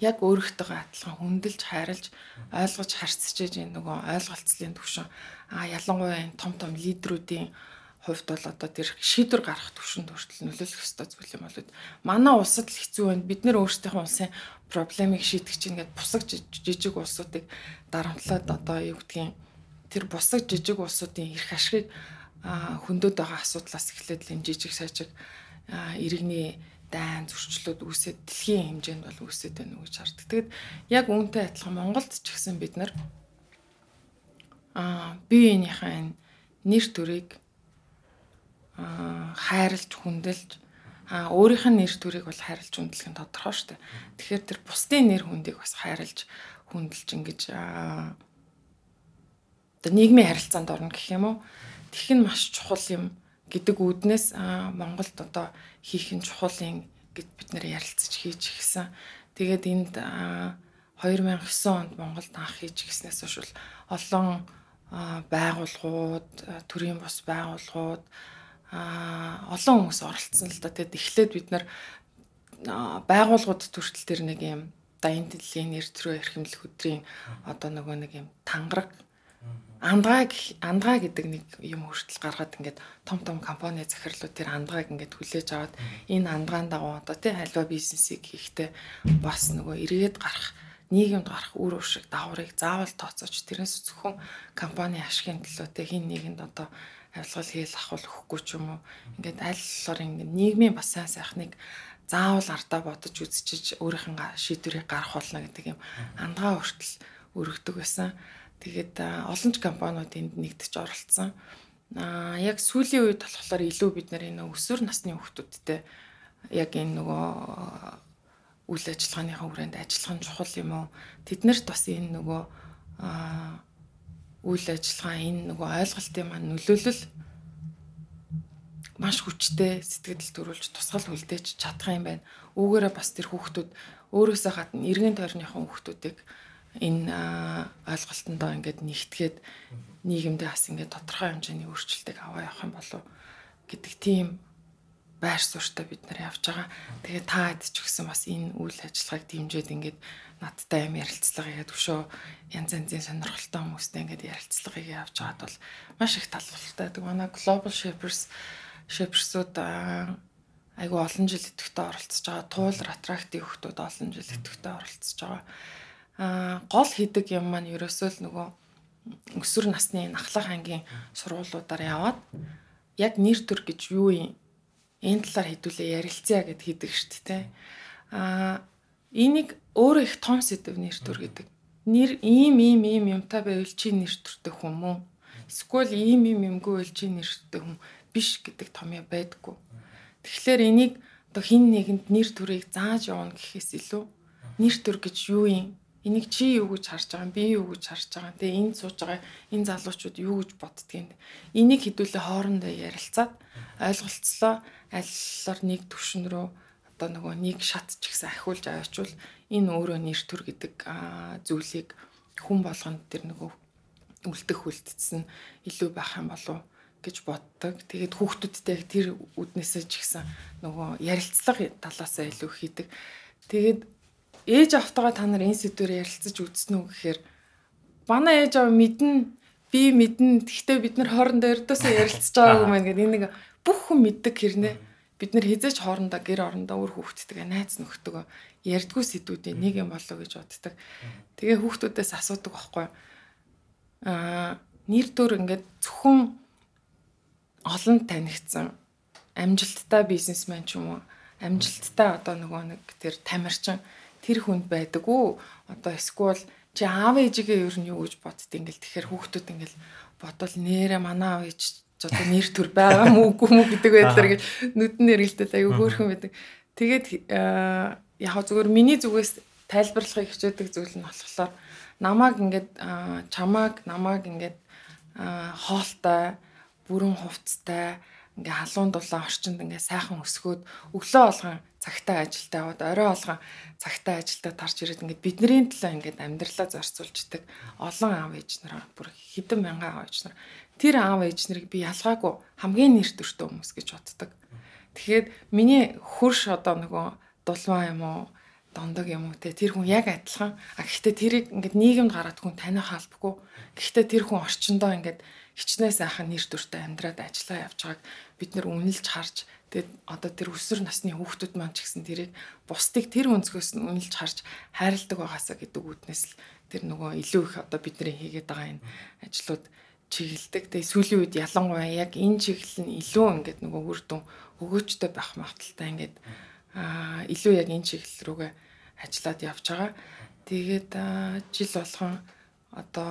яг өөрөхтэйгээ адилхан хүндэлж хайрлж ойлгож харьцаж энэ нөгөө ойлголцлын төвшин а ялангуяа энэ том том лидерүүдийн хувьд бол одоо тэр шийдвэр гаргах төвшөнд хүртэл нөлөөлөх ёстой зүйл юм болоод манай улсад л хэцүү байна. Бид нэр өөрсдийнхөө улсын проблемыг шийдэх чинь ингээд бусаг жижиг улсуудыг дарамтлаад одоо юу гэдгийг тэр бусаг жижиг улсуудын эрх ашигыг хөндөд байгаа асуудлаас эхлээд л энэ жижиг сажиг иргэний дайн зөрчлүүд үүсээд дэлхийн хэмжээнд бол үүсээд байна уу гэж хардаг. Тэгэд яг үүнтэй адилхан Монголд ч гэсэн бид нар аа биеийнхээ энэ нэр төрийг хайрлж хүндэлж а өөрийнх нь нэр төрийг бол хайрлж хүндэлэх нь тодорхой шүү дээ. Тэгэхээр тэр бусдын нэр хүндийг бас хайрлж хүндэлж ингэж одоо нийгмийн харилцаанд орно гэх юм уу. Тэгэх нь маш чухал юм гэдэг үүднээс Монголд одоо хийх нь чухал юм гэд бид нэр ярилцаж хийж гисэн. Тэгээд энд 2009 онд Монголд анх хийж гиснээс хойш олон байгууллагууд, төрийн бус байгууллагууд а олон хүмүүс оролцсон л да. Тэгэд эхлээд бид нар байгууллагууд төртөл төр нэг юм дайны дэлхийн нэр төрөө эрхэмлэх өдрийн одоо нөгөө нэг юм тангараг андгаа андгаа гэдэг нэг юм хүртэл гаргаад ингээд том том компани захирлууд тэр андгааг ингээд хүлээж аваад энэ андгаан дагуу одоо тий хальва бизнесийг хийхдээ бас нөгөө эргээд гарах нийгэмд гарах үр өшиг даврыг заавал тооцооч тэрнээс зөвхөн компани ашигын төлөө тий хин нэгэнд одоо авилгал хийл ахвал өгөхгүй ч юм уу ингээд аль болохоор ингээд нийгмийн бас сайн сайхныг заавал ардаа бодож үзчихэж өөрийнхөө шийдвэрийг гаргах болно гэдэг юм андгаа хүртэл өргөдөг байсан. Тэгээд олон ч компаниуд энд нэгдэж оролцсон. Аа яг сүүлийн үед болохоор илүү бид нар энэ өсвөр насны хүүхдүүдтэй яг энэ нөгөө үйл ажиллагааныхаа хүрээнд ажиллах нь чухал юм уу? Тэднэрт бас энэ нөгөө аа үйл ажиллагаа энэ нөгөө ойлголтын маань нөлөөлөл маш хүчтэй сэтгэл төрүүлж тусгал хүлдээж чадах юм байна. Үүгээрээ бас тэр хүүхдүүд өөрөөсөө гадна эргэн тойрныхон хүүхдүүдийг энэ ойлголтондоо ингээд нэгтгээд нийгэмдээ бас ингээд тодорхой хэмжээний өөрчлөлтийг аваа явах юм болов гэдэг тийм байр суурьтай бид нар явж байгаа. Тэгээ та хэд ч гэсэн бас энэ үйл ажиллагааг дэмжиж ингээд надтай юм ярилцлага хийгээд өшөө янз янзын сонирхолтой хүмүүстэй ингээд ярилцлагыг явж байгаад бол маш их талбартай. Тэг манай Global Shapers Shapers-ууд айгу олон жил идэвхтэй оролцож байгаа. Туул Attract-ийн хүмүүс олон жил идэвхтэй оролцож байгаа. Аа гол хийдэг юм маань ерөөсөө л нөгөө өсвөр насны нахлах ангийн сургуулиудаар яваад яг нэр төр гэж юу юм энэ талаар хэдүүлээ ярилцъя гэд хийдэг шүү дээ. Аа энийг өөрөө их том сэдв нэр төр гэдэг. Нэр ийм ийм ийм юмтай байвал чи нэр төртэй хүн мөн? Эсвэл ийм ийм юмгүй байвал чи нэр төртэй хүн биш гэдэг томьёо байдаггүй. Тэгэхээр энийг одоо хин нэгэнд нэр төрийг зааж явна гэхээс илүү нэр төр гэж юу юм? Энийг чи юу гэж харж байгаа юм? Би юу гэж харж байгаа юм? Тэгээ энд сууж байгаа энэ залуучууд юу гэж боддгийг. Энийг хэдүүлээ хоорондоо ярилцаад ойлголцлоо аллаар нэг төвшин рүү одоо нөгөө нэг шат ч гэсэн ахиулж аваачвал энэ өөрөө нэр төр гэдэг зүйлийг хүн болгонд тэр нөгөө үлдэх үлдсэн илүү байх юм болов гэж боддог. Тэгээд хүүхдүүдтэй тэр үднээсээ ч гэсэн нөгөө ярилцлага талаасаа илүү хийдэг. Тэгээд ээж автагаа та нар энэ сэдвээр ярилцаж үзсэн үү гэхээр манай ээж аваа мэднэ би мэднэ. Гэхдээ бид нар хоорондоо өрдөөсөө ярилцж байгаагүй маань гэдэг энэ нэг бүх хүн мэддэг хэрнээ бид нар хизээч хоорондоо гэр орондоо өөр хүүхдтэйгээ найз нөхдөг ярьдгүй сэдвүүдийн нэг юм болоо гэж боддог. Тэгээ хүүхдүүдээс асуудаг байхгүй. Аа нэр төр ингээд зөвхөн олон танигдсан. Амжилттай бизнесмен ч юм уу амжилттай одоо нөгөө нэг тэр тамирчин тэр хүнд байдаг уу? Одоо эсвэл чи аав ээжигээ ер нь юу гэж бодд ингээл? Тэгэхээр хүүхдүүд ингээл бодвол нэрэ манай аав ээж одоо нэр төр байгаа мүү үгүй мүү гэдэг байдлаар гэж нүдэн нэрэлтэл аюу хөөрхөн байдаг. Тэгээд яг зүгээр миний зүгээс тайлбарлахыг хичээдэг зүйл нь болохоор намааг ингээд чамааг намааг ингээд хоолтой бүрэн хувцтай ингээ халуун дулаан орчинд ингээ сайхан өсгөөд өглөө болгон цагтаа ажилдаа яваад орой болгон цагтаа ажилдаа тарж ирээд ингээ бидний төлөө ингээ амьдралаа зарцуулждаг олон аав ээж нар бүр хэдэн мянган аав ээж нар тэр аав ээж нарыг би ялгаагүй хамгийн нэр төртөө хүмүүс гэж боддог. Тэгэхээр миний хөрш одоо нөгөө дулваа юм уу дондог юм уу те тэр хүн яг адилхан а гэхдээ тэрийг ингээд нийгэмд гараад хүн таних албагүй гэхдээ тэр хүн орчиндоо ингээд хичнээн сайхан нэр төртэй амьдраад ажиллаа явж байгааг бид нэр үнэлж харж тэгээд одоо тэр өсвөр насны хүүхдүүд маань ч гэсэн тэрийг бусдыг тэр өнцгөөс нь үнэлж харж хайрладаг байгаасаа гэдэг үүднээс л тэр нөгөө илүү их одоо бидний хийгээд байгаа энэ ажлууд чиглэлдэг. Тэгээ сүүлийн үед ялангуяа яг энэ чиглэл нь илүү ингээд нөгөө үр дүн өгөөчтэй байх магадлалтай ингээд аа илүү яг энэ чиглэл рүүгээ ажиллаад явж байгаа. Тэгээд жил болгон одоо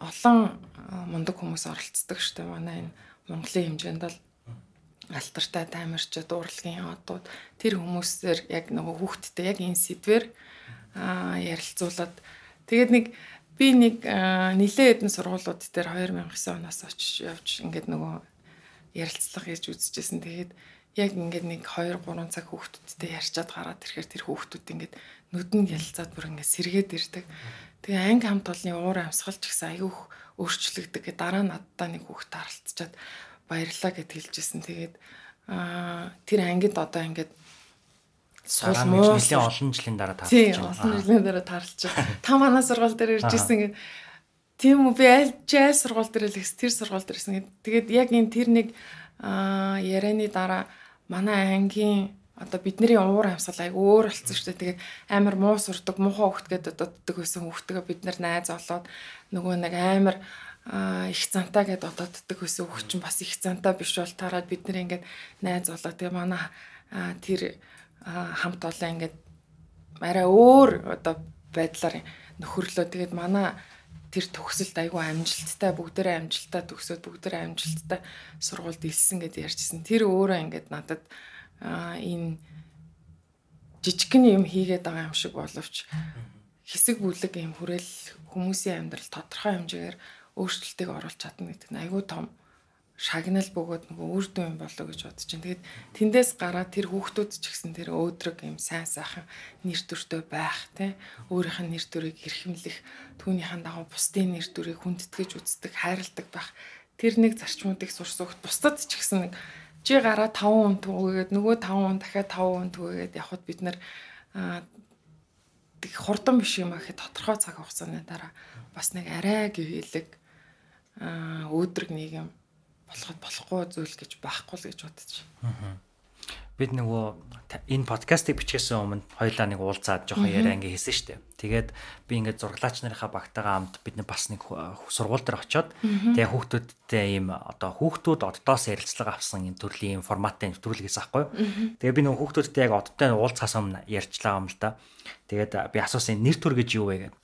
олон мундаг хүмүүс оролцдог штэ манай энэ Монголын хэмжээнд бол алтартай таймарчид урлагийн одууд тэр хүмүүсээр яг нөгөө хүүхдтэй яг энэ сэдвэр ярилцуулаад тэгээд нэг би нэг нилээ хэдэн сургуулиуд дээр 2009 оноос очиж явж ингээд нөгөө ярилцлага хийж үзчихсэн. Тэгээд яг ингээд нэг 2 3 цаг хүүхдүүдтэй ярьчаад гараад ирэхээр тэр хүүхдүүд ингээд нүдэн ялцаад бүр ингээд сэргээд ирдэг. Тэгээ анги хамт олны уур амьсгалч гэсэн аюух өөрчлөгдөг. Дараа нь надтай нэг хүүхд харалтчаад баярлаа гэд хэлжсэн. Тэгээд аа тэр ангид одоо ингээд сул муу нэлийн олон жилийн дараа таарч байна. Тийм, олон жилийн дараа таарч байна. <laughs> Та манай сургууль дээр ирж ирсэн ингээд тийм үү би аль жаал сургууль дээр л тэр сургууль дээр ирсэн. Тэгээд яг энэ тэр нэг ярианы дараа манай ангийн одоо бидний уур амьсгал айг өөр болсон шүү дээ. Тэгээд амар муу сурдаг, муухай хөвгт гэдэг дутдаг байсан хөвгтөгөө бид нар найз олоод нөгөө нэг амар их цантаа гэд одооддаг байсан хөвгч нь бас их цантаа биш бол тараад бид нар ингээд найз олоо. Тэгээ манай тэр хамт олон ингээд арай өөр одоо байдлаар нөхөрлөө. Тэгээд манай тэр төгсөлд айгүй амжилттай бүгдээрээ амжилттай төгсөөд бүгдээрээ амжилттай сургуульд илсэн гэдээ ярьжсэн. Тэр өөрөө ингээд надад энэ жижигхэн юм хийгээд байгаа юм шиг боловч хэсэг бүлэг юм хүрэл хүмүүсийн амьдрал тодорхой хэмжээгээр өөрчлөлтийг оруулах чадна гэдэг нь айгүй том шагнал бөгөөд нөгөө үр дүн юм болоо гэж бодож байна. Тэгээд тэндээс гараад тэр хүүхдүүд ч гэсэн тэр өөдрөг юм сайн сайхан нэр төртөө байх тий өөрийнх нь нэр төрийг эрхэмлэх түүнийхэн дагуу бусдын нэр төрийг хүндэтгэж үздэг хайрладаг байх тэр нэг зарчмуудыг сурсагт бусдад ч гэсэн нэг чи гараа 5 хүн түгээгээд нөгөө 5 хүн дахиад 5 хүн түгээгээд явхад бид нар тэг хурдан биш юм ахэд тодорхой цаг хугацааны дараа бас нэг арай гэвэлэг өөдрөг нэг юм болоход болохгүй зүйл гэж байхгүй л гэж байна бид нөгөө энэ подкастыг бичгээсээ өмнө хоёлаа нэг уулзаад жоохон яриа ингээ хийсэн штэ. Тэгээд би ингээд зураглаач нарынхаа багтаагаа хамт бид бас нэг сургууль дээр очиод тэгээ хүүхдүүдтэй ийм одоо хүүхдүүд оддоос ярилцлага авсан энэ төрлийн форматын нэвтрүүлгээс аахгүй. Тэгээ би нөгөө хүүхдүүдтэй яг оддтой уулзахаас өмнө ярьжлаа юм л да. Тэгээд би асуусан нэр төр гэж юу вэ гэдэг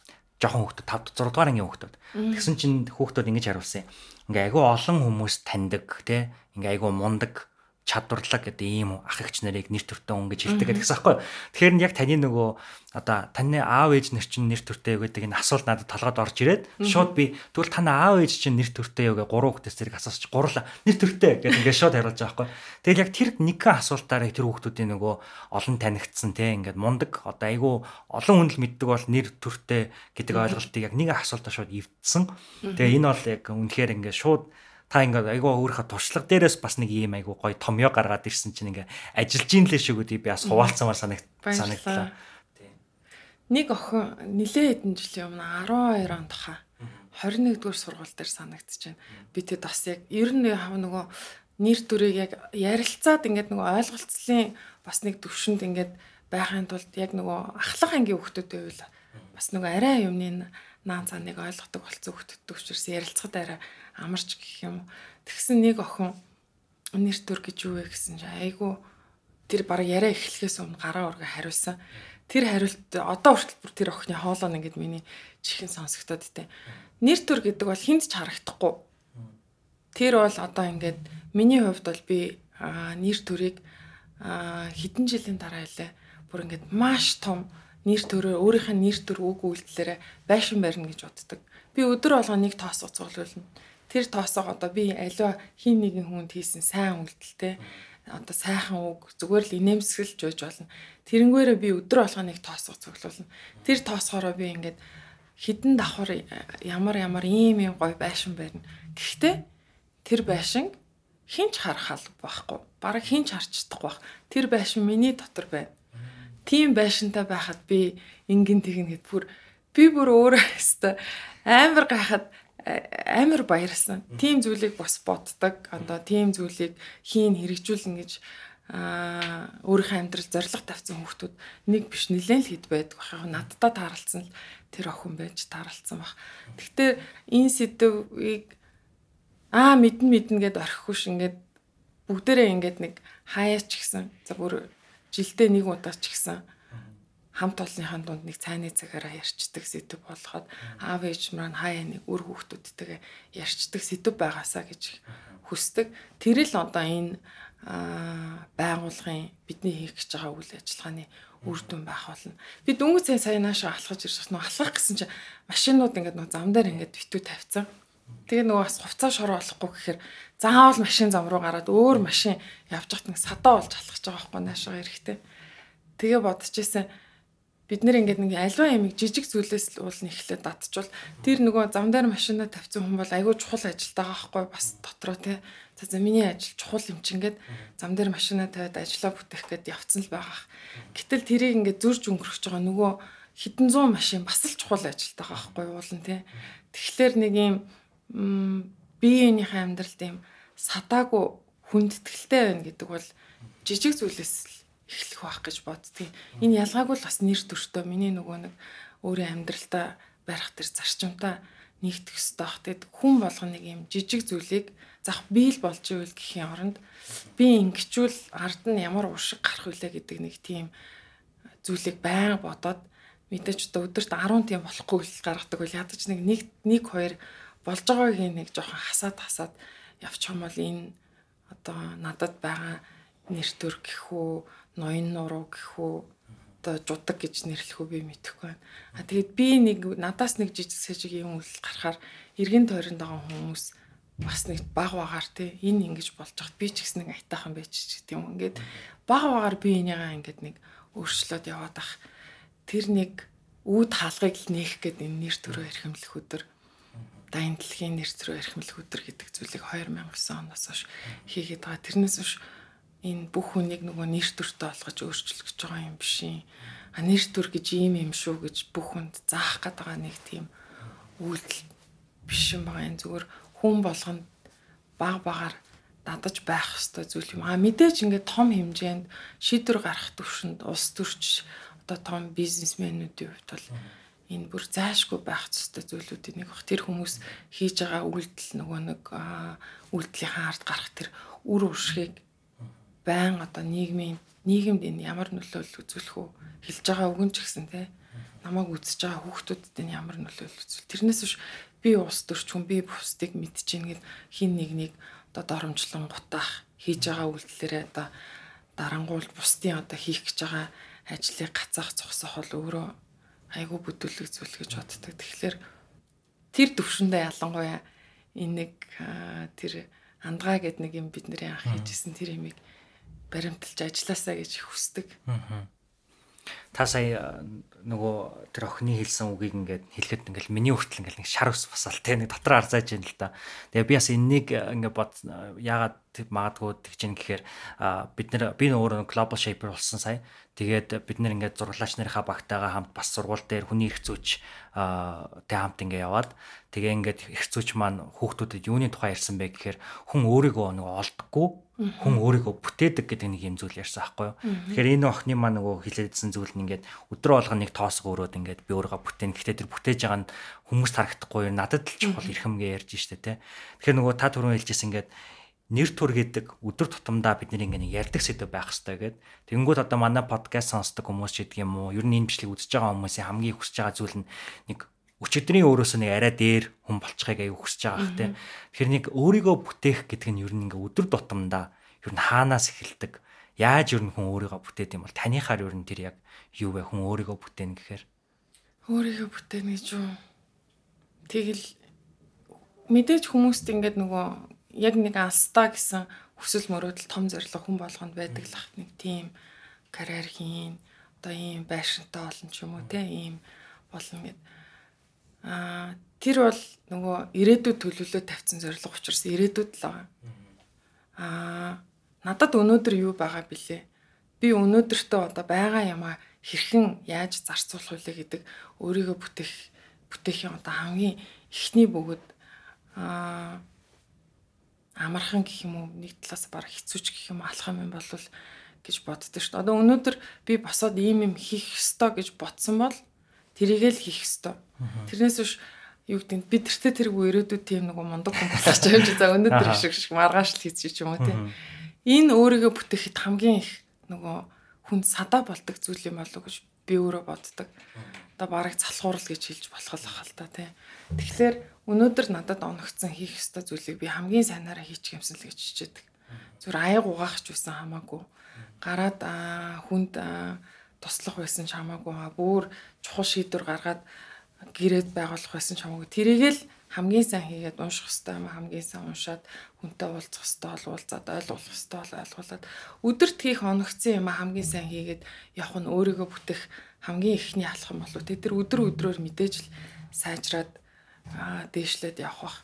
жоохон хүүхдүүд 5 6 дугаар ангийн хүүхдүүд. Тэгсэн чинь хүүхдүүд ингэж хариулсан. Ингээ айгүй олон хүмүүс таньдаг те. Ингээ айгүй мундаг чадварлаг гэдэг ийм ах эгч нарыг нэр төртөө өнгөж хэлдэг гэдэгсэн аахгүй. Тэгэхээр нь яг таны нөгөө одоо таны аав ээж нар чинь нэр төртөө юу гэдэг энэ асуулт надад толгойд орж ирээд шууд би тэгвэл таны аав ээж чинь нэр төртөө юу гэ гурван хүүхдээс зэрэг асуусч гурлаа нэр төртөө гэдэг ингээд шууд хариулж байгаа аахгүй. Тэгэл яг тэр нэгэн асуултаараа тэр хүүхдүүдийн нөгөө олон танигдсан те ингээд мундаг одоо айгүй олон хүн л мэддэг бол нэр төртөө гэдэг ойлголтыг яг нэг асуултаа шууд ивдсэн. Тэгээ энэ бол яг үнэхээр ингээд шууд та ингээд айгүй өөрийнхөө туршлага дээрээс бас нэг ийм айгүй гоё томьёо гаргаад ирсэн чинь ингээ ажиллаж ийн лээ шүү гэдэг би бас хуваалцсамаар санагд санагдлаа. Нэг охин нилээ хэдэн жилийн өмнө 12 онд хаа. 21 дугаар сургууль дээр санагдчихэж байна. Би тэд бас яг ер нь нөгөө нэр төрийг яг ярилцаад ингээд нөгөө ойлголцлын бас нэг төвшөнд ингээд байхын тулд яг нөгөө ахлах ангийн хүмүүстэй байвал бас нөгөө арай юмны наан цааныг ойлгодог болсон хөлтөд учраас ярилцахад арай амарч гэх юм. Тэгсэн нэг охин нэр төр гэж юу вэ гэсэн чинь айгу тэр баг яриа эхлэхээс өмнө гараа урга хариулсан. Тэр хариулт одоо хүртэл бүр тэр охины хоолоо нэгэд миний чихэн сонсогдоод итэ. Нэр төр гэдэг бол хинт ч харагдахгүй. Тэр бол одоо ингээд миний хувьд бол би нэр төрийг хэдэн жилийн дараа илээ бүр ингээд маш том нэр төрөө өөрийнх нь нэр төр үг үйлдэлээрээ байшин барина гэж боддог. Би өдөр болгоо нэг тоос уцуулна. Тэр тоосоо одоо би аливаа хин нэгэн хүнд хийсэн сайн үйлдэлтэй одоо сайхан үг зүгээр л инээмсэглэж байж болно. Тэрнгээрээ би өдөр болгоо нэг тоос уцуулна. Тэр тоосоороо би ингээд хідэн давхар ямар ямар ийм ийм гоё байшин барина. Гэхдээ тэр байшин хинч харах ал байхгүй. Бараг хинч харж чадахгүй байх. Тэр байшин миний дотор байна тийм байшинтай байхад би ингэн тэгнэ гэд бүр би бүр өөрөө <laughs> өстой амар гайхад амар баярлсан. Тим зүйлийг бас боддог. Одоо тим зүйлийг хийн хэрэгжүүлнэ гэж аа өөрийнхөө амьдрал зориг тавьсан хүүхдүүд нэг биш нэлээд л хэд байдаг бах. Надтай тааралцсан л тэр охин байж тааралцсан баг. Гэхдээ энэ сэдвийг аа мэдэн мэдэн гэд орхихгүй ш ингээд бүгдээрээ ингээд нэг хаяач гисэн. За бүр жилдээ нэг удаа ч гисэн хамт олонныхаа дунд нэг цайны цагаараа ярьцдаг сэдв болгоод аав ээж маань хаяа нэг үр хүүхдүүдтэйгээ ярьцдаг сэдв байгаасаа гэж хүсдэг. Тэр л одоо энэ байгуулгын бидний хийх гэж байгаа үйл ажиллагааны үр дүн байх болно. Би дөнгөж цай сая наашаа алхаж ирж байна. Алхах гэсэн чинь машинууд ингээд нөө зам дээр ингээд битүү тавьсан. Тэгээ нөгөө бас хувцас шороо болохгүй гэхээр заавал машин зам руу гараад өөр машин явж хат нэг садаа болж алхаж байгаа байхгүй наашаа эрэхтэй. Тэгээ бодчихсэн бид нэр ингээд нэг альва ямиг жижиг зүйлээс л уул нэхлээ датчвал тэр нөгөө зам дээр машинаа тавьсан хүн бол айгүй чухал ажилтаа байгаа байхгүй бас дотроо тий За за миний ажил чухал юм чинь ингээд зам дээр машина тавиад ажиллаа бүтээх гээд явцсан л байгаа. Гэтэл тэрийг ингээд зөрж өнгөрөх байгаа нөгөө хэдэн зуун машин бас л чухал ажилтаа байгаа байхгүй уулан тий. Тэгэхээр нэг юм биеийнхээ амьдралд юм садаагүй хүндэтгэлтэй байна гэдэг бол жижиг зүйлээс л эхлэх байх гэж боддгийг. Энэ ялгаагүй л бас нэр төртөө миний нөгөө нэг өөрийн амьдралдаа барих тэр зарчимтай нэгтгэх ёстой бах. Тэгэд хүн болгоно нэг юм жижиг зүйлийг зах биел болж ивэл гэхийн оронд би ингэчүүл ард нь ямар уршиг гарах вүлээ гэдэг нэг тийм зүйлийг байн бодоод мэдээж одоо өдөрт 10 тийм болохгүй л гаргадаг бол ядаж нэг нэг нэг хоёр болж байгаагийн нэг жоохон хасаад хасаад явчих юм бол энэ одоо надад байгаа нэр төр гэхүү ноён нуруу гэхүү одоо жудаг гэж нэрлэх үү би мэдэхгүй байна. А тэгээд би нэг надаас нэг жижиг сэжиг юм үйл гарахаар эргэн тойронд байгаа хүмүүс бас нэг баг багаар те энэ ингэж болж хат би ч гэсэн нэг айтаахан байж ч гэдэг юм. Ингээд баг багаар би энийгээ ингээд нэг өөрчлөөд яваад ах тэр нэг үүд хаалгыг нээх гээд энэ нэр төрөө эрхэмлэх өдөр дайны дэлхийн нэр төрөө эрхэмлэх өдөр гэдэг зүйлийг 2009 оноос хойш хийгээд байгаа. Тэрнээс хойш энэ бүх хүнийг нөгөө нэр төртөө олгож өөрчлөх гэж байгаа юм биш юм. А нэр төр гэж ийм юм шүү гэж бүх хүнд заах гээд байгаа нэг тийм үйлдэл биш юм байгаа. Энэ зүгээр хүн болгонд баг багаар дадаж байх хэвээр зүйл юм. А мэдээж ингээд том хэмжээнд шийдвэр гарах төвшөнд улс төрч одоо том бизнесмэнүүдийн хувьд бол энэ бүр зайшгүй байх хэвээр зүйлүүдийн нэг бах. Тэр хүмүүс хийж байгаа үйлдэл нөгөө нэг үйлдэлийнхаа ард гарах тэр үр уршгийг байн одоо нийгмийн нийгэмд энэ ямар нөлөөлөл үзүүлэх үү хэлж байгаа үгэн ч гэсэн те намайг үзэж байгаа хүүхдүүдэд энэ ямар нөлөөлөл үзүүл. Тэрнээс биш би ус төрчгөн би бусдыг мэдчихээн гэд хин нэг нэг одоо доромжлон гутаах хийж байгаа үйлдэлээрээ одоо дарангуул бусдын одоо хийх гэж байгаа ажлыг гацаах зогсоох бол өөрөө айгүй бүдүүлэг зүйл гэж боддог. Тэгэхээр тэр төвшөндөө ялангуяа энэ нэг тэр андгаа гэд нэг юм бид нарын анх хийжсэн тэр имийг баримталж ажилласаа гэж хүсдэг. Аа та сая нөгөө тэр охины хэлсэн үгийг ингээд хэлэхэд ингээд миний хүртэл ингээд шар ус басаал те нэг дотор арзааж байна л да. Тэгээ би бас энэнийг ингээд бод яагаад магадгүй тэгж юм гэхээр бид нар би өөрөө global shaper болсон сая. Тэгээд бид нэр ингээд зураглаач нарынхаа багтайгаа хамт бас сургууль дээр хүний эрх зүйч тэг хамт ингээд яваад тэгээ ингээд эрх зүйч маань хүүхдүүдэд юуны тухай ярьсан бэ гэхээр хүн өөрийгөө нөгөө олдохгүй хүн өөрийгөө бүтээдэг гэдэг нэг юм зүйл ярьсан байхгүй юу. Тэгэхээр энэ охины маань нөгөө хилээдсэн зүйл нь ингээд өдрө болгон нэг тоосго өрөөд ингээд би өөрийгөө бүтээн. Гэхдээ тэр бүтээж байгаа нь хүмүүст харагдахгүй надад л чухал эрхэмгээ ярьж штэ тэ. Тэгэхээр нөгөө та түрүүн хэлжсэн ингээд нэр төр гэдэг өдөр тутамдаа бид нэг ингэ ярьдаг сэдв байх хэрэгтэй гэд. Тэнгүүд одоо манай подкаст сонсдог хүмүүс ч гэдэг юм уу, ер нь энэ бичлэг үзэж байгаа хүмүүсийн хамгийн хүсэж байгаа зүйл нь нэг өчигдрийн өөрөөсөө нэг арай дээр хүн болчихыг аяг хүсэж байгаа хэ. Тэгэхээр нэг өөрийгөө бүтээх гэдэг нь ер нь ингээ өдөр тутамдаа ер нь хаанаас эхэлдэг? Яаж ер нь хүн өөрийгөө бүтээд юм бол танихаар ер нь тэр яг юу вэ? Хүн өөрийгөө бүтээн гэхээр өөрийгөө бүтээн гэж юу? Тэгэл мэдээж хүмүүст ингээд нөгөө яг нэг алстаа гэсэн хүсэл мөрөөдөл том зорилго хүн болгонд байдаг л ах нэг тийм карьер хийн одоо ийм байшинтай олон ч юм уу те ийм болно гэд Аа тэр бол нөгөө ирээдүйд төлөвлөө тавьсан зорилго учраас ирээдүйд л байгаа. Аа надад өнөөдөр юу байгаа бilé? Би өнөөдөртөө одоо байгаа юмаа хэрхэн яаж зарцуулах вэ гэдэг өөрийгөө бүтээх бүтээхийн одоо хамгийн эхний бөгөөд аа амархан гэх юм уу нэг талаас баг хэцүүч гэх юм алхам юм бол гэж боддог шүү дээ. Одоо өнөөдөр би босоод ийм юм хийх ёстой гэж бодсон бол тэрийг л хийх ёстой. Тэрнээс биш юу гэдэг би тэртээ тэргүй ирээдүйд тийм нэг мундаг хүн болох ч юм чи за өнөөдөр шиг шиг маргааш л хийчих юм уу тийм. Энэ өөрийгөө бүтээхэд хамгийн их нөгөө хүн садаа болдог зүйл юм болов уу гэж би өөрөө боддог. Одоо барыг залхуурал гэж хэлж болох л хал та тийм. Тэгэхээр өнөөдөр надад оногцсон хийх ёстой зүйлийг би хамгийн сайнаараа хийчих юмсан л гэж хичээдэг. Зүр аяг угаах ч байсан хамаагүй. Гараад хүнд туслах байсан ч хамаагүй. Бүр чухал шийдвэр гаргаад гэрээд байгуулах байсан ч хамаагүй. Тэрийг л хамгийн сайн хийгээд унших хэвээр юм хамгийн сайн уншаад хүнтэй уулзах хэвээр уулзаад ойлгуулах хэвээр ойлгуулад өдөрт хийх оногцсон юм хамгийн сайн хийгээд явах нь өөрийгөө бүтэх хамгийн ихний алхам болов. Тэ тэр өдөр өдрөөр мэдээж л сайжраад дээшлээд явах бах.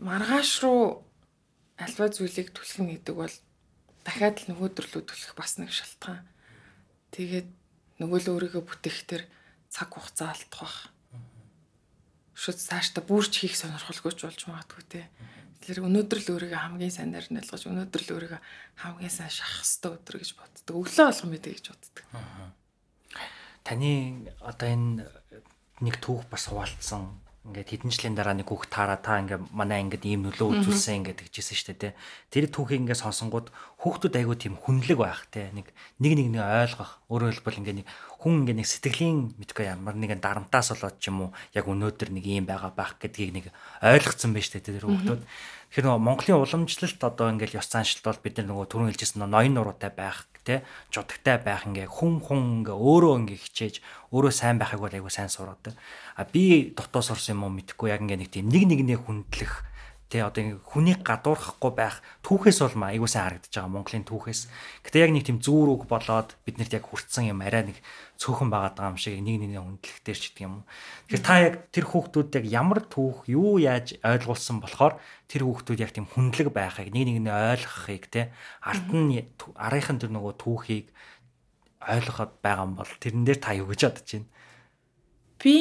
Маргааш руу альва зүйлийг түлхэн гэдэг бол дахиад л нөгөөдөрлөө түлхэх бас нэг шалтгаан. Тэгээд нөгөө л өөрийгөө бүтэхтэр цаг хугацаа алдах бах. Шүт цаашдаа бүрч хийх сонирхолгүйч болж магадгүй те. Тэгэхээр өнөөдөр л өөрийгөө хамгийн сайнаар нь ойлгож өнөөдөр л өөрийгөө хамгийн сайн шахах хэрэгтэй өдөр гэж боддог. Өглөө болгон мэдээ гэж боддог. Таны одоо энэ нэг түүх бас хуваалцсан ингээд хэдэн жилийн дараа нэг хүүхд таараа та ингээд манай ингээд ийм нөлөө үзүүлсэн ингээд гэжсэн шүү дээ. Тэр түүхийг ингээд сонсонгууд хүүхдүүд айгүй тийм хүнлэг байх те. Нэг нэг нэг нэг ойлгох. Өөрөөр хэлбэл ингээд нэг хүн ингээд нэг сэтгэлийн мэдгүй ямар нэгэн дарамтаас болоод ч юм уу яг өнөөдөр нэг ийм байгаа байх гэдгийг нэг ойлгоцсон байж тээ тэр хүүхдүүд. Тэгэхээр нөгөө Монголын уламжлалт одоо ингээд ёс заншилт бол бид нар нөгөө түрүүн хэлжсэн ноён нуруутай байх те жудагтай байх ингээ хүн хүн ингээ өөрөө ингээ хичээж өөрөө сайн байхыг бол айгүй сайн сураад. А би дотоо сурсан юм уу мэдэхгүй яг ингээ нэг тийм нэг нэгнээ хүндлэх Тэ одоо хүнийг гадуурхахгүй байх түүхээс бол айгуу сайн харагдаж байгаа Монголын түүхээс. Гэтэ яг нэг тийм зүүр үг болоод биднэрт яг хүртсэн юм арай нэг цөөхөн байгаад байгаа юм шиг нэг нэгний хүндлэхтэй ч гэдэг юм уу. Тэгэхээр та яг тэр хүүхдүүд яг ямар түүх юу яаж ойлгуулсан болохоор тэр хүүхдүүд яг тийм хүндлэг байхыг нэг нэгнээ ойлгохыг те ард нь арийнхын тэр нөгөө түүхийг ойлгоход байгаа юм бол тэрэн дээр та юу гэж бодож байна? Би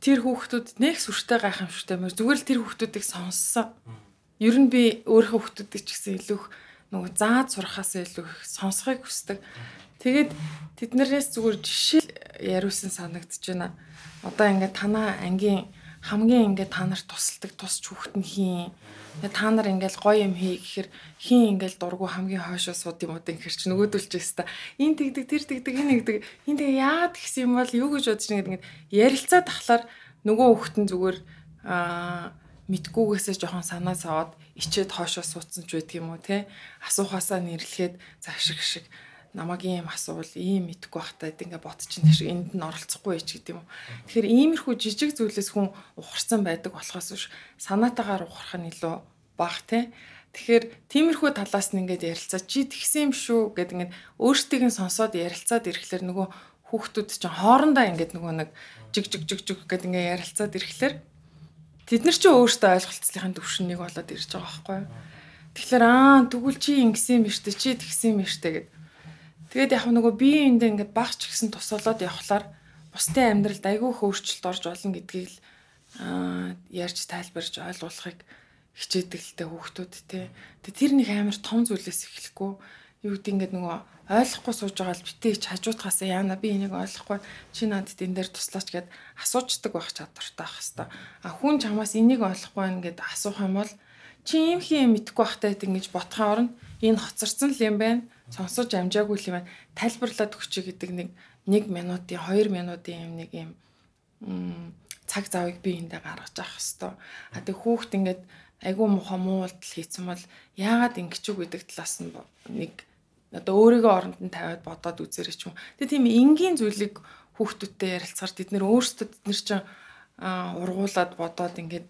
тэр хүүхдүүд нэг сүртэй гайхамшигтай мөр зүгээр л тэр хүүхдүүдийг сонссон. Ер нь би өөрийнхөө хүүхдүүдийг ч гэсэн илүү нөгөө заад сурахаас илүү сонсхийг хүсдэг. Тэгээд тэднэрээс зүгээр жишээ яриулсан санагдаж байна. Одоо ингээд танаа ангийн хамгийн ингээд та нарт тусалдаг тусч хүүхэд нь хийн та нар ингээл гоё юм хий гэхээр хин ингээл дургу хамгийн хойшоо сууд юм уу гэхэр чи нөгөөдөлж өста энэ тэгдэг тэр тэгдэг энэ тэгдэг энэ тэгээ яад гэсэн юм бол юу гэж бодож ингээд ингээд ярилцаа тахлаар нөгөө хүүхдэн зүгээр аа мэдгүйгээсээ жоохон санаа саваад ичээд хоошоо суудсан ч байдаг юм уу те асуухаасаа нэрлэхэд заашиг шиг намайг ийм асуувал ийм мэдгүй байхдаа ингээ бодчихин шиг энд нь оролцохгүй ч гэдэг юм. Тэгэхээр иймэрхүү жижиг зүйлээс хүн ухарсан байдаг болохоос биш санаатаагаар ухрах нь илүү баг те. Тэгэхээр тиймэрхүү талаас нь ингээд ярилцаа чи тэгсэн юм шүү гэд ингээд өөртөө нь сонсоод ярилцаад ирэхлээр нөгөө хүүхдүүд чинь хоорондоо ингээд нөгөө нэг жиг жиг жиг жиг гэд ингээд ярилцаад ирэхлээр тэд нар ч өөртөө ойлголцлын төвшин нэг болоод ирж байгаа байхгүй юу. Тэгэхээр аа тэгвэл чи ингэсэн юм штэ чи тэгсэн юм штэ гэд Тэгээд яг нөгөө бие биендээ ингээд багч гисэн тусалаад явхлаар бусдын амьдралд айгүй хөөрчлөлт орж болно гэдгийг л ярьж тайлбарж ойлгуулахыг хичээдэг л тэ хүүхдүүд те. Тэгээ тэр нэг амар том зүйлээс эхлэхгүй юу гэдэг ингээд нөгөө ойлгохгүй сууж байгаа л битээ ч хажуутгаасаа яана би энийг ойлгохгүй чи надад энэ дээр туслаач гэд асуучдаг байх чадвартай байх хэвээр. А хүн чамаас энийг ойлгохгүй байна гэд асуух юм бол чи юм хий мэдхгүй байхтай ингэж ботхын орно энэ хоцорсон л юм байна сонсож амжаагүй юм байна. Тайлбарлаад өгчэй гэдэг нэг 1 минутын 2 минутын юм нэг юм цаг завыг би эндээ гаргаж авах хэвээр. А тэг хүүхд ингээд айгүй муха муулдал хийцэн бол яагаад ингэж үг гэдэг талаас нь нэг одоо өөрийгөө оронд нь тавиад бодоод үзээрэй ч юм. Тэгээ тийм энгийн зүйлийг хүүхдүүдтэй ярилцахаар тэд нэр өөрсдөө тэд нар чинь ургуулад бодоод ингээд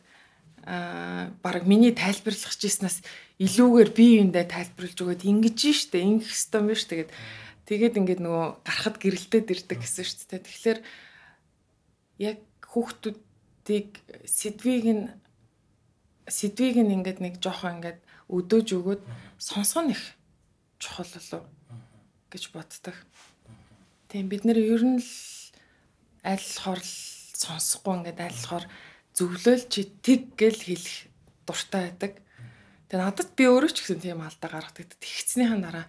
аа баг миний тайлбарлах гэжснээс илүүгээр би юундаа тайлбарлаж өгöd ингэж штэ ингэх хэвээр биш тэгээд тэгээд ингээд нөгөө гарахад гэрэлтээд ирдэг гэсэн штэ тэгэхээр яг хүүхдүүдийг сэдвийг нь сэдвийг нь ингээд нэг жоохон ингээд өдөөж өгөөд сонсгоно их чухал болов гэж боддог. Тийм бид нэр ер нь л аль болохоор сонсохгүй ингээд аль болохоор зөвлөөл чи тэг гэл хэлэх дуртай байдаг. Тэгээ надад би өөрөө ч гэсэн тийм алдаа гаргадаг. Тэгцснийхаа дараа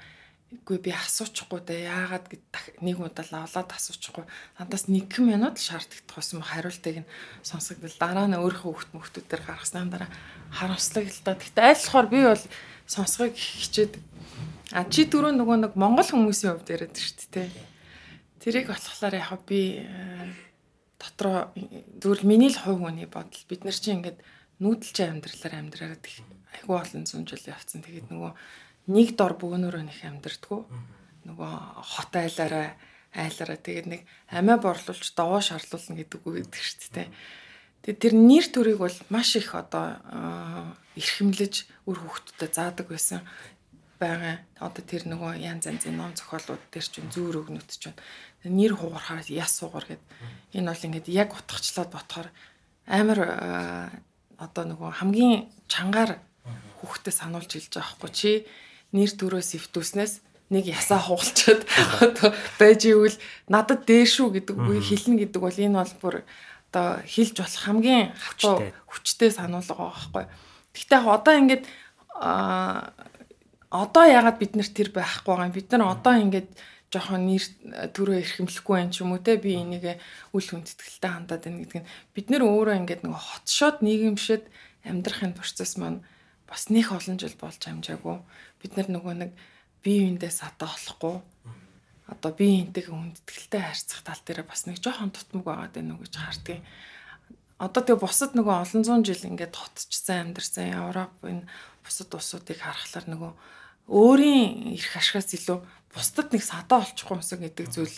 үгүй би асуучихгүй дээ яагаад гэд нэг удаа лавлаад асуучихгүй надаас 1 минут шаарддаг байсан хариултыг нь сонсогдол дараа нь өөрийнхөө хөвгт мөхтүүдээр гаргасны дараа харамслаг л та. Аль болохоор би бол сонсгыг хичээд а чи дөрөв нөгөө нэг монгол хүмүүсийн хувьд яриад шүү дээ. Тэрийг болохоор яг би дотроо зүгээр миний л хувь хүний бодол бид нар чинь ингээд нүүдэлчин амьдралаар амьдраад айгүй олон зүүн жил явцсан. Тэгээд нөгөө нэг дор бөөнөрөө нэх амьдрдгүү. Нөгөө хот айлаараа айлаараа тэгээд нэг амиа борлуулж довоо шарлуулна гэдэг үг гэдэг шүү дээ. Тэгээд тэр нэр төрийг бол маш их одоо эрхэмлэж үр хөвгтөд заадаг байсан байгаа. Одоо тэр нөгөө янз янзын ном зохиолууд дээр чинь зүүр өгнөт чинь нэр хугарахаар яс суугар гэд. Энэ бол ингээд яг утгачлаад ботхоор амар одоо нөгөө хамгийн чангаар хүүхдэд сануулж хэлж байгаа хгүй чи. Нэр төрөө сэвтүүлснээс нэг ясаа хугалчаад одоо байж ивэл надад дээр шүү гэдэг үгийг хэлнэ гэдэг бол энэ бол бүр одоо хэлж болох хамгийн хатуу хүчтэй. сануулга байгаа байхгүй. Гэхдээ одоо ингээд одоо ягаад бид нар тэр байхгүй байгаа юм? Бид нар одоо ингээд жоохон нэр төрөө эрхэмлэхгүй байх юм уу те? Би энийг үл хүндэтгэлтэй хандаад байна гэдэг нь. Бид нэр өөрөө ингээд нэг хотшоод нийгэмшэд амьдрахын процесс маань бас нэх олон жил болж амжаагүй. Бид нар нөгөө нэг бие биендээ сатаа болохгүй одоо бие биентэйг хүндэтгэлтэй харьцах тал дээр бас нэг жоохон тутмаг байгаад байна уу гэж хардгийг одоо тэгээ бусад нөгөө олон зуун жил ингээд хотчсан амьдарсан Европ энэ бусад улсуудыг харахаар нөгөө өөрийн эрх ашигаас илүү бусдад нэг садаа олчихгүй юмсан гэдэг зүйл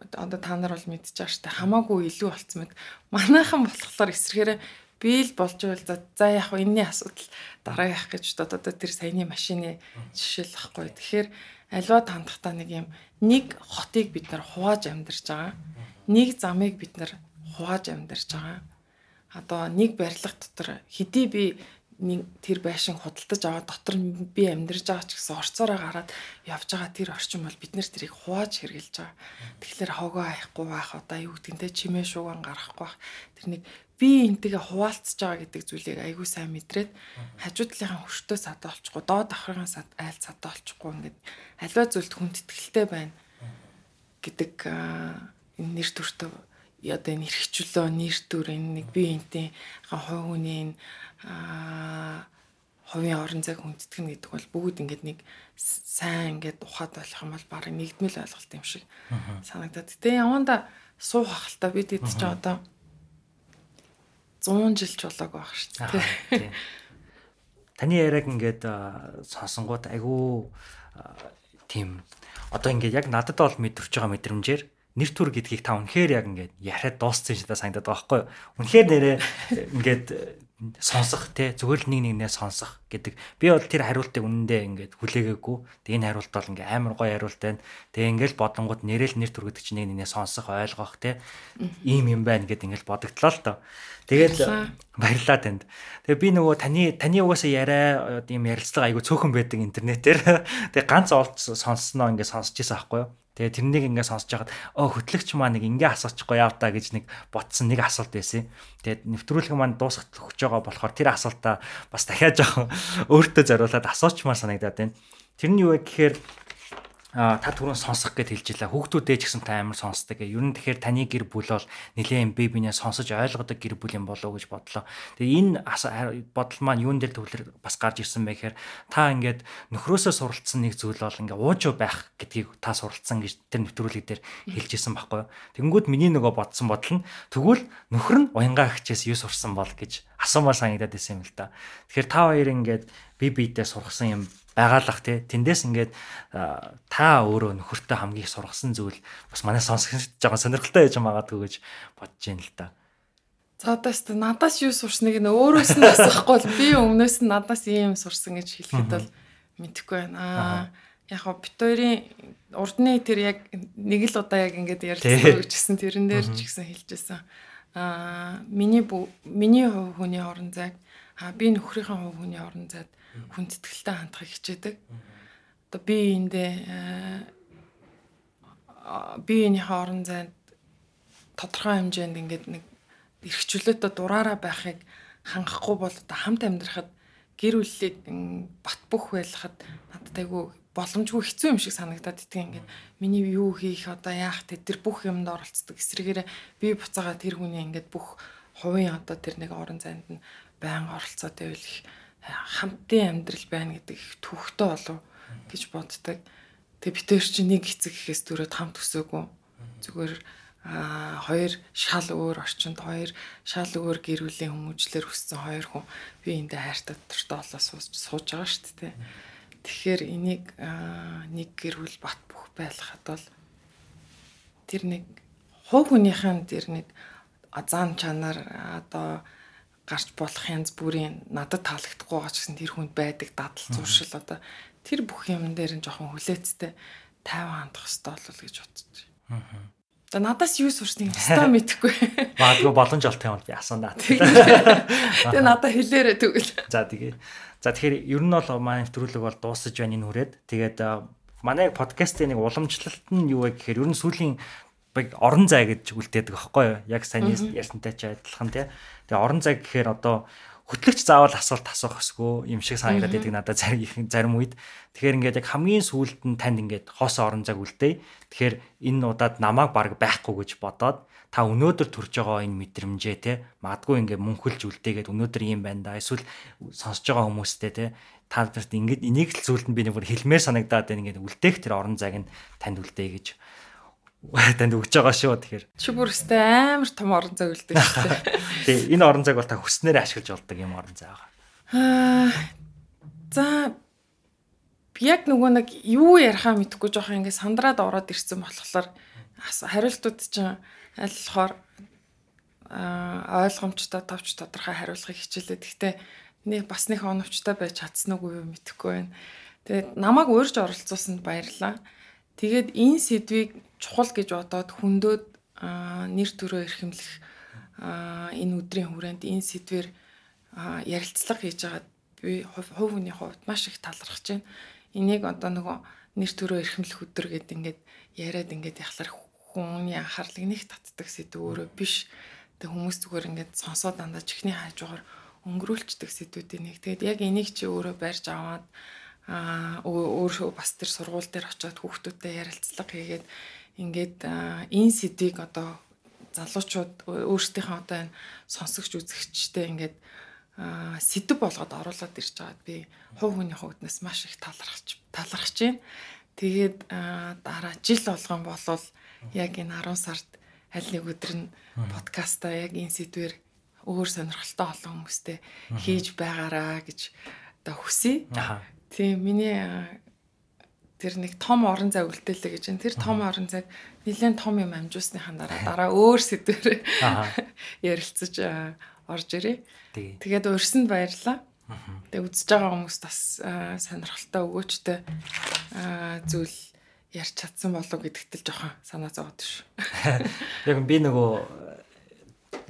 одоо та нар бол мэдчихэж дээ хамаагүй илүү болцсон мэд манайхан болохоор эсрэгээр би л болж байвал за за яг хөө энэний асуудал дараа явах гэж одоо тэр саяны машины жишээл ахгүй. Тэгэхээр альва тандахтаа нэг юм нэг хотыг бид нар хувааж амьдарч байгаа. Нэг замыг бид нар хувааж амьдарч байгаа. Одоо нэг барилга дотор хэдий би тэр байшин худалдаж аваад дотор би амьдарч байгаа ч гэсэн орцоороо гараад явж байгаа тэр орчин бол бид нэр тэрийг хувааж хэрглэж байгаа. Тэгэхээр хогоо аяхгүй байх одоо юу гэдэнтэй чимээ шууган гарахгүй байх. Тэр нэг би энтэйгээ хуваалцж байгаа гэдэг зүйлийг айгүй сайн мэдрээд хажуу талынхаа хөштөө садаа олчихгүй доод давхрын сад айл садаа олчихгүй ингээд аливаа зүйлд хүндэтгэлтэй байна гэдэг энэ нэр төртөө одоо энэ эрхчлөө нэр төр энэ нэг би энтэй хувь хүний энэ хувийн орон зайг хүндэтгэн гэдэг бол бүгд ингээд нэг сайн ингээд ухаад болох юм бол баг нэгдмэл ойлголт юм шиг санагдаад. Тэгээ яванда суух ахalta бид эд чи одоо 100 жил ч болоог байх шүү дээ. Таны яриаг ингээд сонсонгууд айгүй тийм. Одоо ингээд яг надад бол мэдрэж байгаа мэдрэмжээр нэр төр гэдгийг та үнэхээр яг ингээд яриад дууссан шиг санагдаад байгаа байхгүй юу. Үнэхээр нэрээ ингээд сонсох те зүгээр л нэг нэгнээ сонсох гэдэг. Би бол тэр хариултыг үнэндээ ингээд хүлээгээгүй. Тэг энэ хариулт бол ингээ амар гоё хариулт байна. Тэг ингээл бодонгууд нэрэл нэр төр гэдэг чинь нэг нэгнээ сонсох ойлгох те ийм юм байна гэд ингээл бодогдлоо л доо. Тэгээд баярлалаа танд. Тэгээ би нөгөө таны таны угаасаа яриа ийм ярилцлага айгу цөөхөн байдаг интернетээр. <laughs> Тэгээ ганц олд сонссноо ингээ сонсч ийсэн аахгүй юу? Тэгээ тэрнийг ингээ сонсож хагаад оо хөтлөгч маань нэг ингээ асуучихгүй яав та гэж нэг ботсон нэг асуулт байсан. Тэгээд нэвтрүүлэг маань дуусах өгч байгаа болохоор тэр асуултаа бас дахиад жоохон <laughs> өөртөө зориулаад асуучмаар санагдаад байна. Тэр нь юу вэ гэхээр та түрүүн сонсох гэж хэлж илаа. Хүүхдүүдээ ч гэсэн та амар сонсдог. Ер нь тэгэхээр таны гэр бүл бол нэлээд би бинээ сонсож ойлгодог гэр бүл юм болов уу гэж бодлоо. Тэгээ энэ бодол маань юун дээр төвлөр бас гарч ирсэн бэ гэхээр та ингээд нөхрөөсөө суралцсан нэг зүйл бол ингээ уужуу байх гэдгийг та суралцсан гэж тэр нэвтрүүлэг дээр хэлж исэн байхгүй юу. Тэнгүүд миний нөгөө бодсон бодол нь тэгвэл нөхөр нь уянгаа хчээс юу сурсан бол гэж асуумаар санагдаад байсан юм л да. Тэгэхээр та хоёр ингээд би биедээ сургасан юм байгаалах тий тэндээс ингээд та өөрөө нөхөртөө хамгийн их сургасан зүйл бас манай сонсох жоохон сонирхолтой байж магадгүй гэж бодож байна л да. За одоос надаас юу сурсныг нь өөрөөс нь асахгүй бол би өмнөөс нь надаас ийм сурсан гэж хэлэхэд бол мэдэхгүй байна. Аа яг го бит хоёрын урдны тэр яг нэг л удаа яг ингээд ярилцсан гэжсэн тэрэн дээр ч гэсэн хэлжсэн. Аа миний миний хувь хүний орон зайг аа би нөхрийнхээ хувь хүний орон зайд хүндэтгэлтэй хандхыг хичээдэг. Одоо би эндээ биеийнхээ орон зайд тодорхой хэмжээнд ингээд нэг эрхчлөөдөө дураараа байхыг хангахгүй бол одоо хамт амьдрахад гэр бүлийг бат бөх байлахад надад айгүй боломжгүй хэцүү юм шиг санагдаад итгэн ингээд миний юу хийх одоо яах те тэр бүх юмд оролцдог. Эсрэгээр би буцаага тэр хүний ингээд бүх хувийн одоо тэр нэг орон зайд нь байн оролцоод байвал их хамтын амьдрал байна гэдэг их төвхтөө болов гэж боддог. Тэгээ бид тээр чинь нэг эцэг гэхээс дөрөд хамт өсөөгүй. Зүгээр а хоёр шал өөр орчинд хоёр шал өөр гэр бүлийн хүмүүжлэр өссөн хоёр хүн би эндээ хайртай дуртай болоо сууж байгаа шүү дээ. Тэгэхээр энийг нэг гэр бүл бат бөх байлгахад бол тэр нэг хувь хүнийхэн тэр нэг зан чанар одоо гарч болох янз бүрийн надад таалагдахгүй байгаа ч гэсэн тэр хүнд байдаг дадал зуршил одоо тэр бүх юм дээр нь жоохон хүлээцтэй тайван хандах хэрэгтэй болол гэж бодож байна. За надаас юу сурсныг өстой мэдэхгүй. <laughs> Магадгүй боломж олт юм би асуунаа. Тэгээ надад хэлээрэ тэгвэл. За тэгээ. За тэгэхээр ер нь бол манай нэвтрүүлэг бол дуусаж байна энэ хүрээд. Тэгээд манай подкастын нэг уламжлалт нь юу вэ гэхээр ер нь сүүлийн баг орон зай гэж үлдээдэг аахгүй юу? Яг сайн ярьсантай ч адилхан тий. Тэгээ орон зай гэхээр одоо хөтлөгч заавал асуулт асуух хэсгөө юм шиг санагдаад байдаг надад зарим зарим үед. Тэгэхээр ингээд яг хамгийн сүүлд нь танд ингээд хоос орон цаг үлдээ. Тэгэхээр энэ удаад намайг баг байхгүй гэж бодоод та өнөөдөр төрж байгаа энэ мэдрэмжээ те магадгүй ингээд мөнхөлж үлдээгээд өнөөдөр юм байна да. Эсвэл сонсож байгаа хүмүүстэй те та нарт ингээд энийг л зүйлд нь би нэг бүр хэлмээр санагдаад байна ингээд үлдээх тэр орон зайг нь танд үлдээ гэж <laughs> танд өгч байгаа шүү тэгэхээр. Чи бүр өстэй амар том орон зай үлдээ шүү <laughs> дээ. Тэгээ энэ орон зайг бол та хүснээр ашиглаж болдог юм орон зай байгаа. Аа за яг нөгөө нэг юу ярихаа мэдэхгүй жоох ингэ сандраад ороод ирсэн болохоор хариултууд чинь аль болохоор аа ойлгомжтой товч тодорхой хариулахыг хичээлээ. Гэхдээ нэг бас нэг оновчтой байж чадсан уу мэдэхгүй байна. Тэгээд намайг уурж оролцуулсанд баярлалаа. Тэгээд энэ сэдвийг чухал гэж бодоод хүндөөд нэр төрөө эрхэмлэх энэ өдрийн хүрээнд энэ сэдвэр ярилцлага хийж байгаа би хувь хүний хувьд маш их талархаж байна. Энийг одоо нөгөө нэр төрөө эрхэмлэх өдөр гэдэг ингээд яриад ингээд яхалар хүний анхаарлыг нэг татдаг сэдв өөрөө биш. Тэг хүмүүс зүгээр ингээд сонсоод дандаа чихний хажуугаар өнгөрүүлцдэг сэдвүүдийн нэг. Тэгээд яг энийг чи өөрөө барьж аваад аа өөрөө бас тэр сургууль дээр очиод хүүхдүүдтэй ярилцлага хийгээд ингээд энэ сэдвийг одоо залуучууд өөрсдийнхөө одоо энэ сонсогч үзэгчтэй ингээд сэдв болгоод оруулаад ирж байгаад би хувь хүний хувьднаас маш их талархаж талархаж байна. Тэгээд дараа жил болгон болвол яг энэ 10 сард аль нэг өдөр нь подкаста яг энэ сэдвэр өөр сонирхолтой олон хүмүүстэй хийж байгаараа гэж одоо хүсье. Тийм миний тэр нэг том орон зай үлдээлээ гэж байна. Тэр том орон зайг нэлээд том юм амжуулсныхаа дараа дараа өөр сэдвээр <laughs> ярилцаж орж ирээ. Тэгээд урьсанд баярлаа. Тэгээ үзэж байгаа хүмүүст бас сонирхолтой өгөөчтэй зүйл ярьж чадсан болов гэдэгт л жоохон санаа зовоод шүү. <laughs> Яг би нөгөө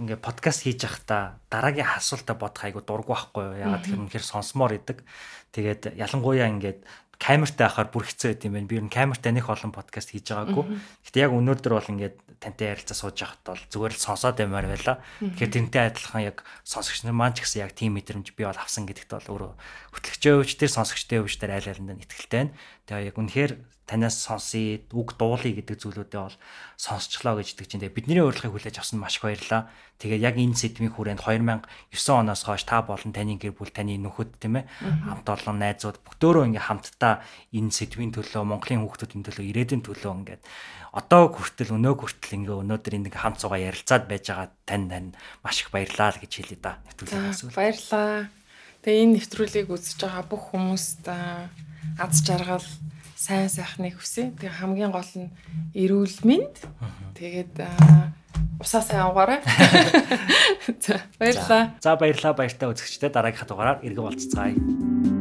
ингээ подкаст хийж явахдаа дараагийн асуултаа бодох айгу дургу байхгүй юу. Ягаад гэхээр үнэхээр сонсомоор идэг. Тэгээд ялангуяа ингээд камертай байхаар бүр хэцүү байт юм байна. Би ер нь камертай нэх олон подкаст хийж байгаагүй. Гэтэ яг өнөөдөр бол ингээд тантай ярилцаа сууж байхад бол зүгээр л сонсоод баймаар байла. Тэгэхээр тэрнтэй адилхан яг сонсогч нар маань ч гэсэн яг тийм мэдрэмж би бол авсан гэдэгт бол өөрөө хөтлөгчөө өвч тэр сонсогчтой өвч тэр айл айланд нь ихтэй байна. Тэгээ яг үнэхээр танаас сонсъё, үг дуулъя гэдэг зүйлүүдээ бол сонсчлоо гэж идэг чинь тэгээ бидний урилгыг хүлээж авсан маш их баярлаа. Тэгээд яг энэ сэдвийн хүрээнд 2009 оноос хойш та болон таны гэр бүл, таны нөхөд тийм ээ хамт олон найзууд бүгдөө ингээ хамтдаа энэ сэдвийн төлөө, Монголын хүүхдүүдийн төлөө, ирээдүйн төлөө ингээд одоо хүртэл өнөө хүртэл ингээ өнөөдөр энэ хамт цугаа ярилцаад байж байгаа тань тань маш их баярлаа гэж хэлье да. Нэвтрүүлгээс. Баярлаа. Тэгээ энэ нэвтрүүлгийг үзэж байгаа бүх хүмүүст аз жаргал сайн сайхныг хүсье. Тэгээ хамгийн гол нь эрүүл мэнд. Тэгээд усаа сайн угаарай. <laughs> За баярлалаа. За баярлалаа баяртай үзэгчдээ дараагийнхаа дугаараар иргэн болцгаая.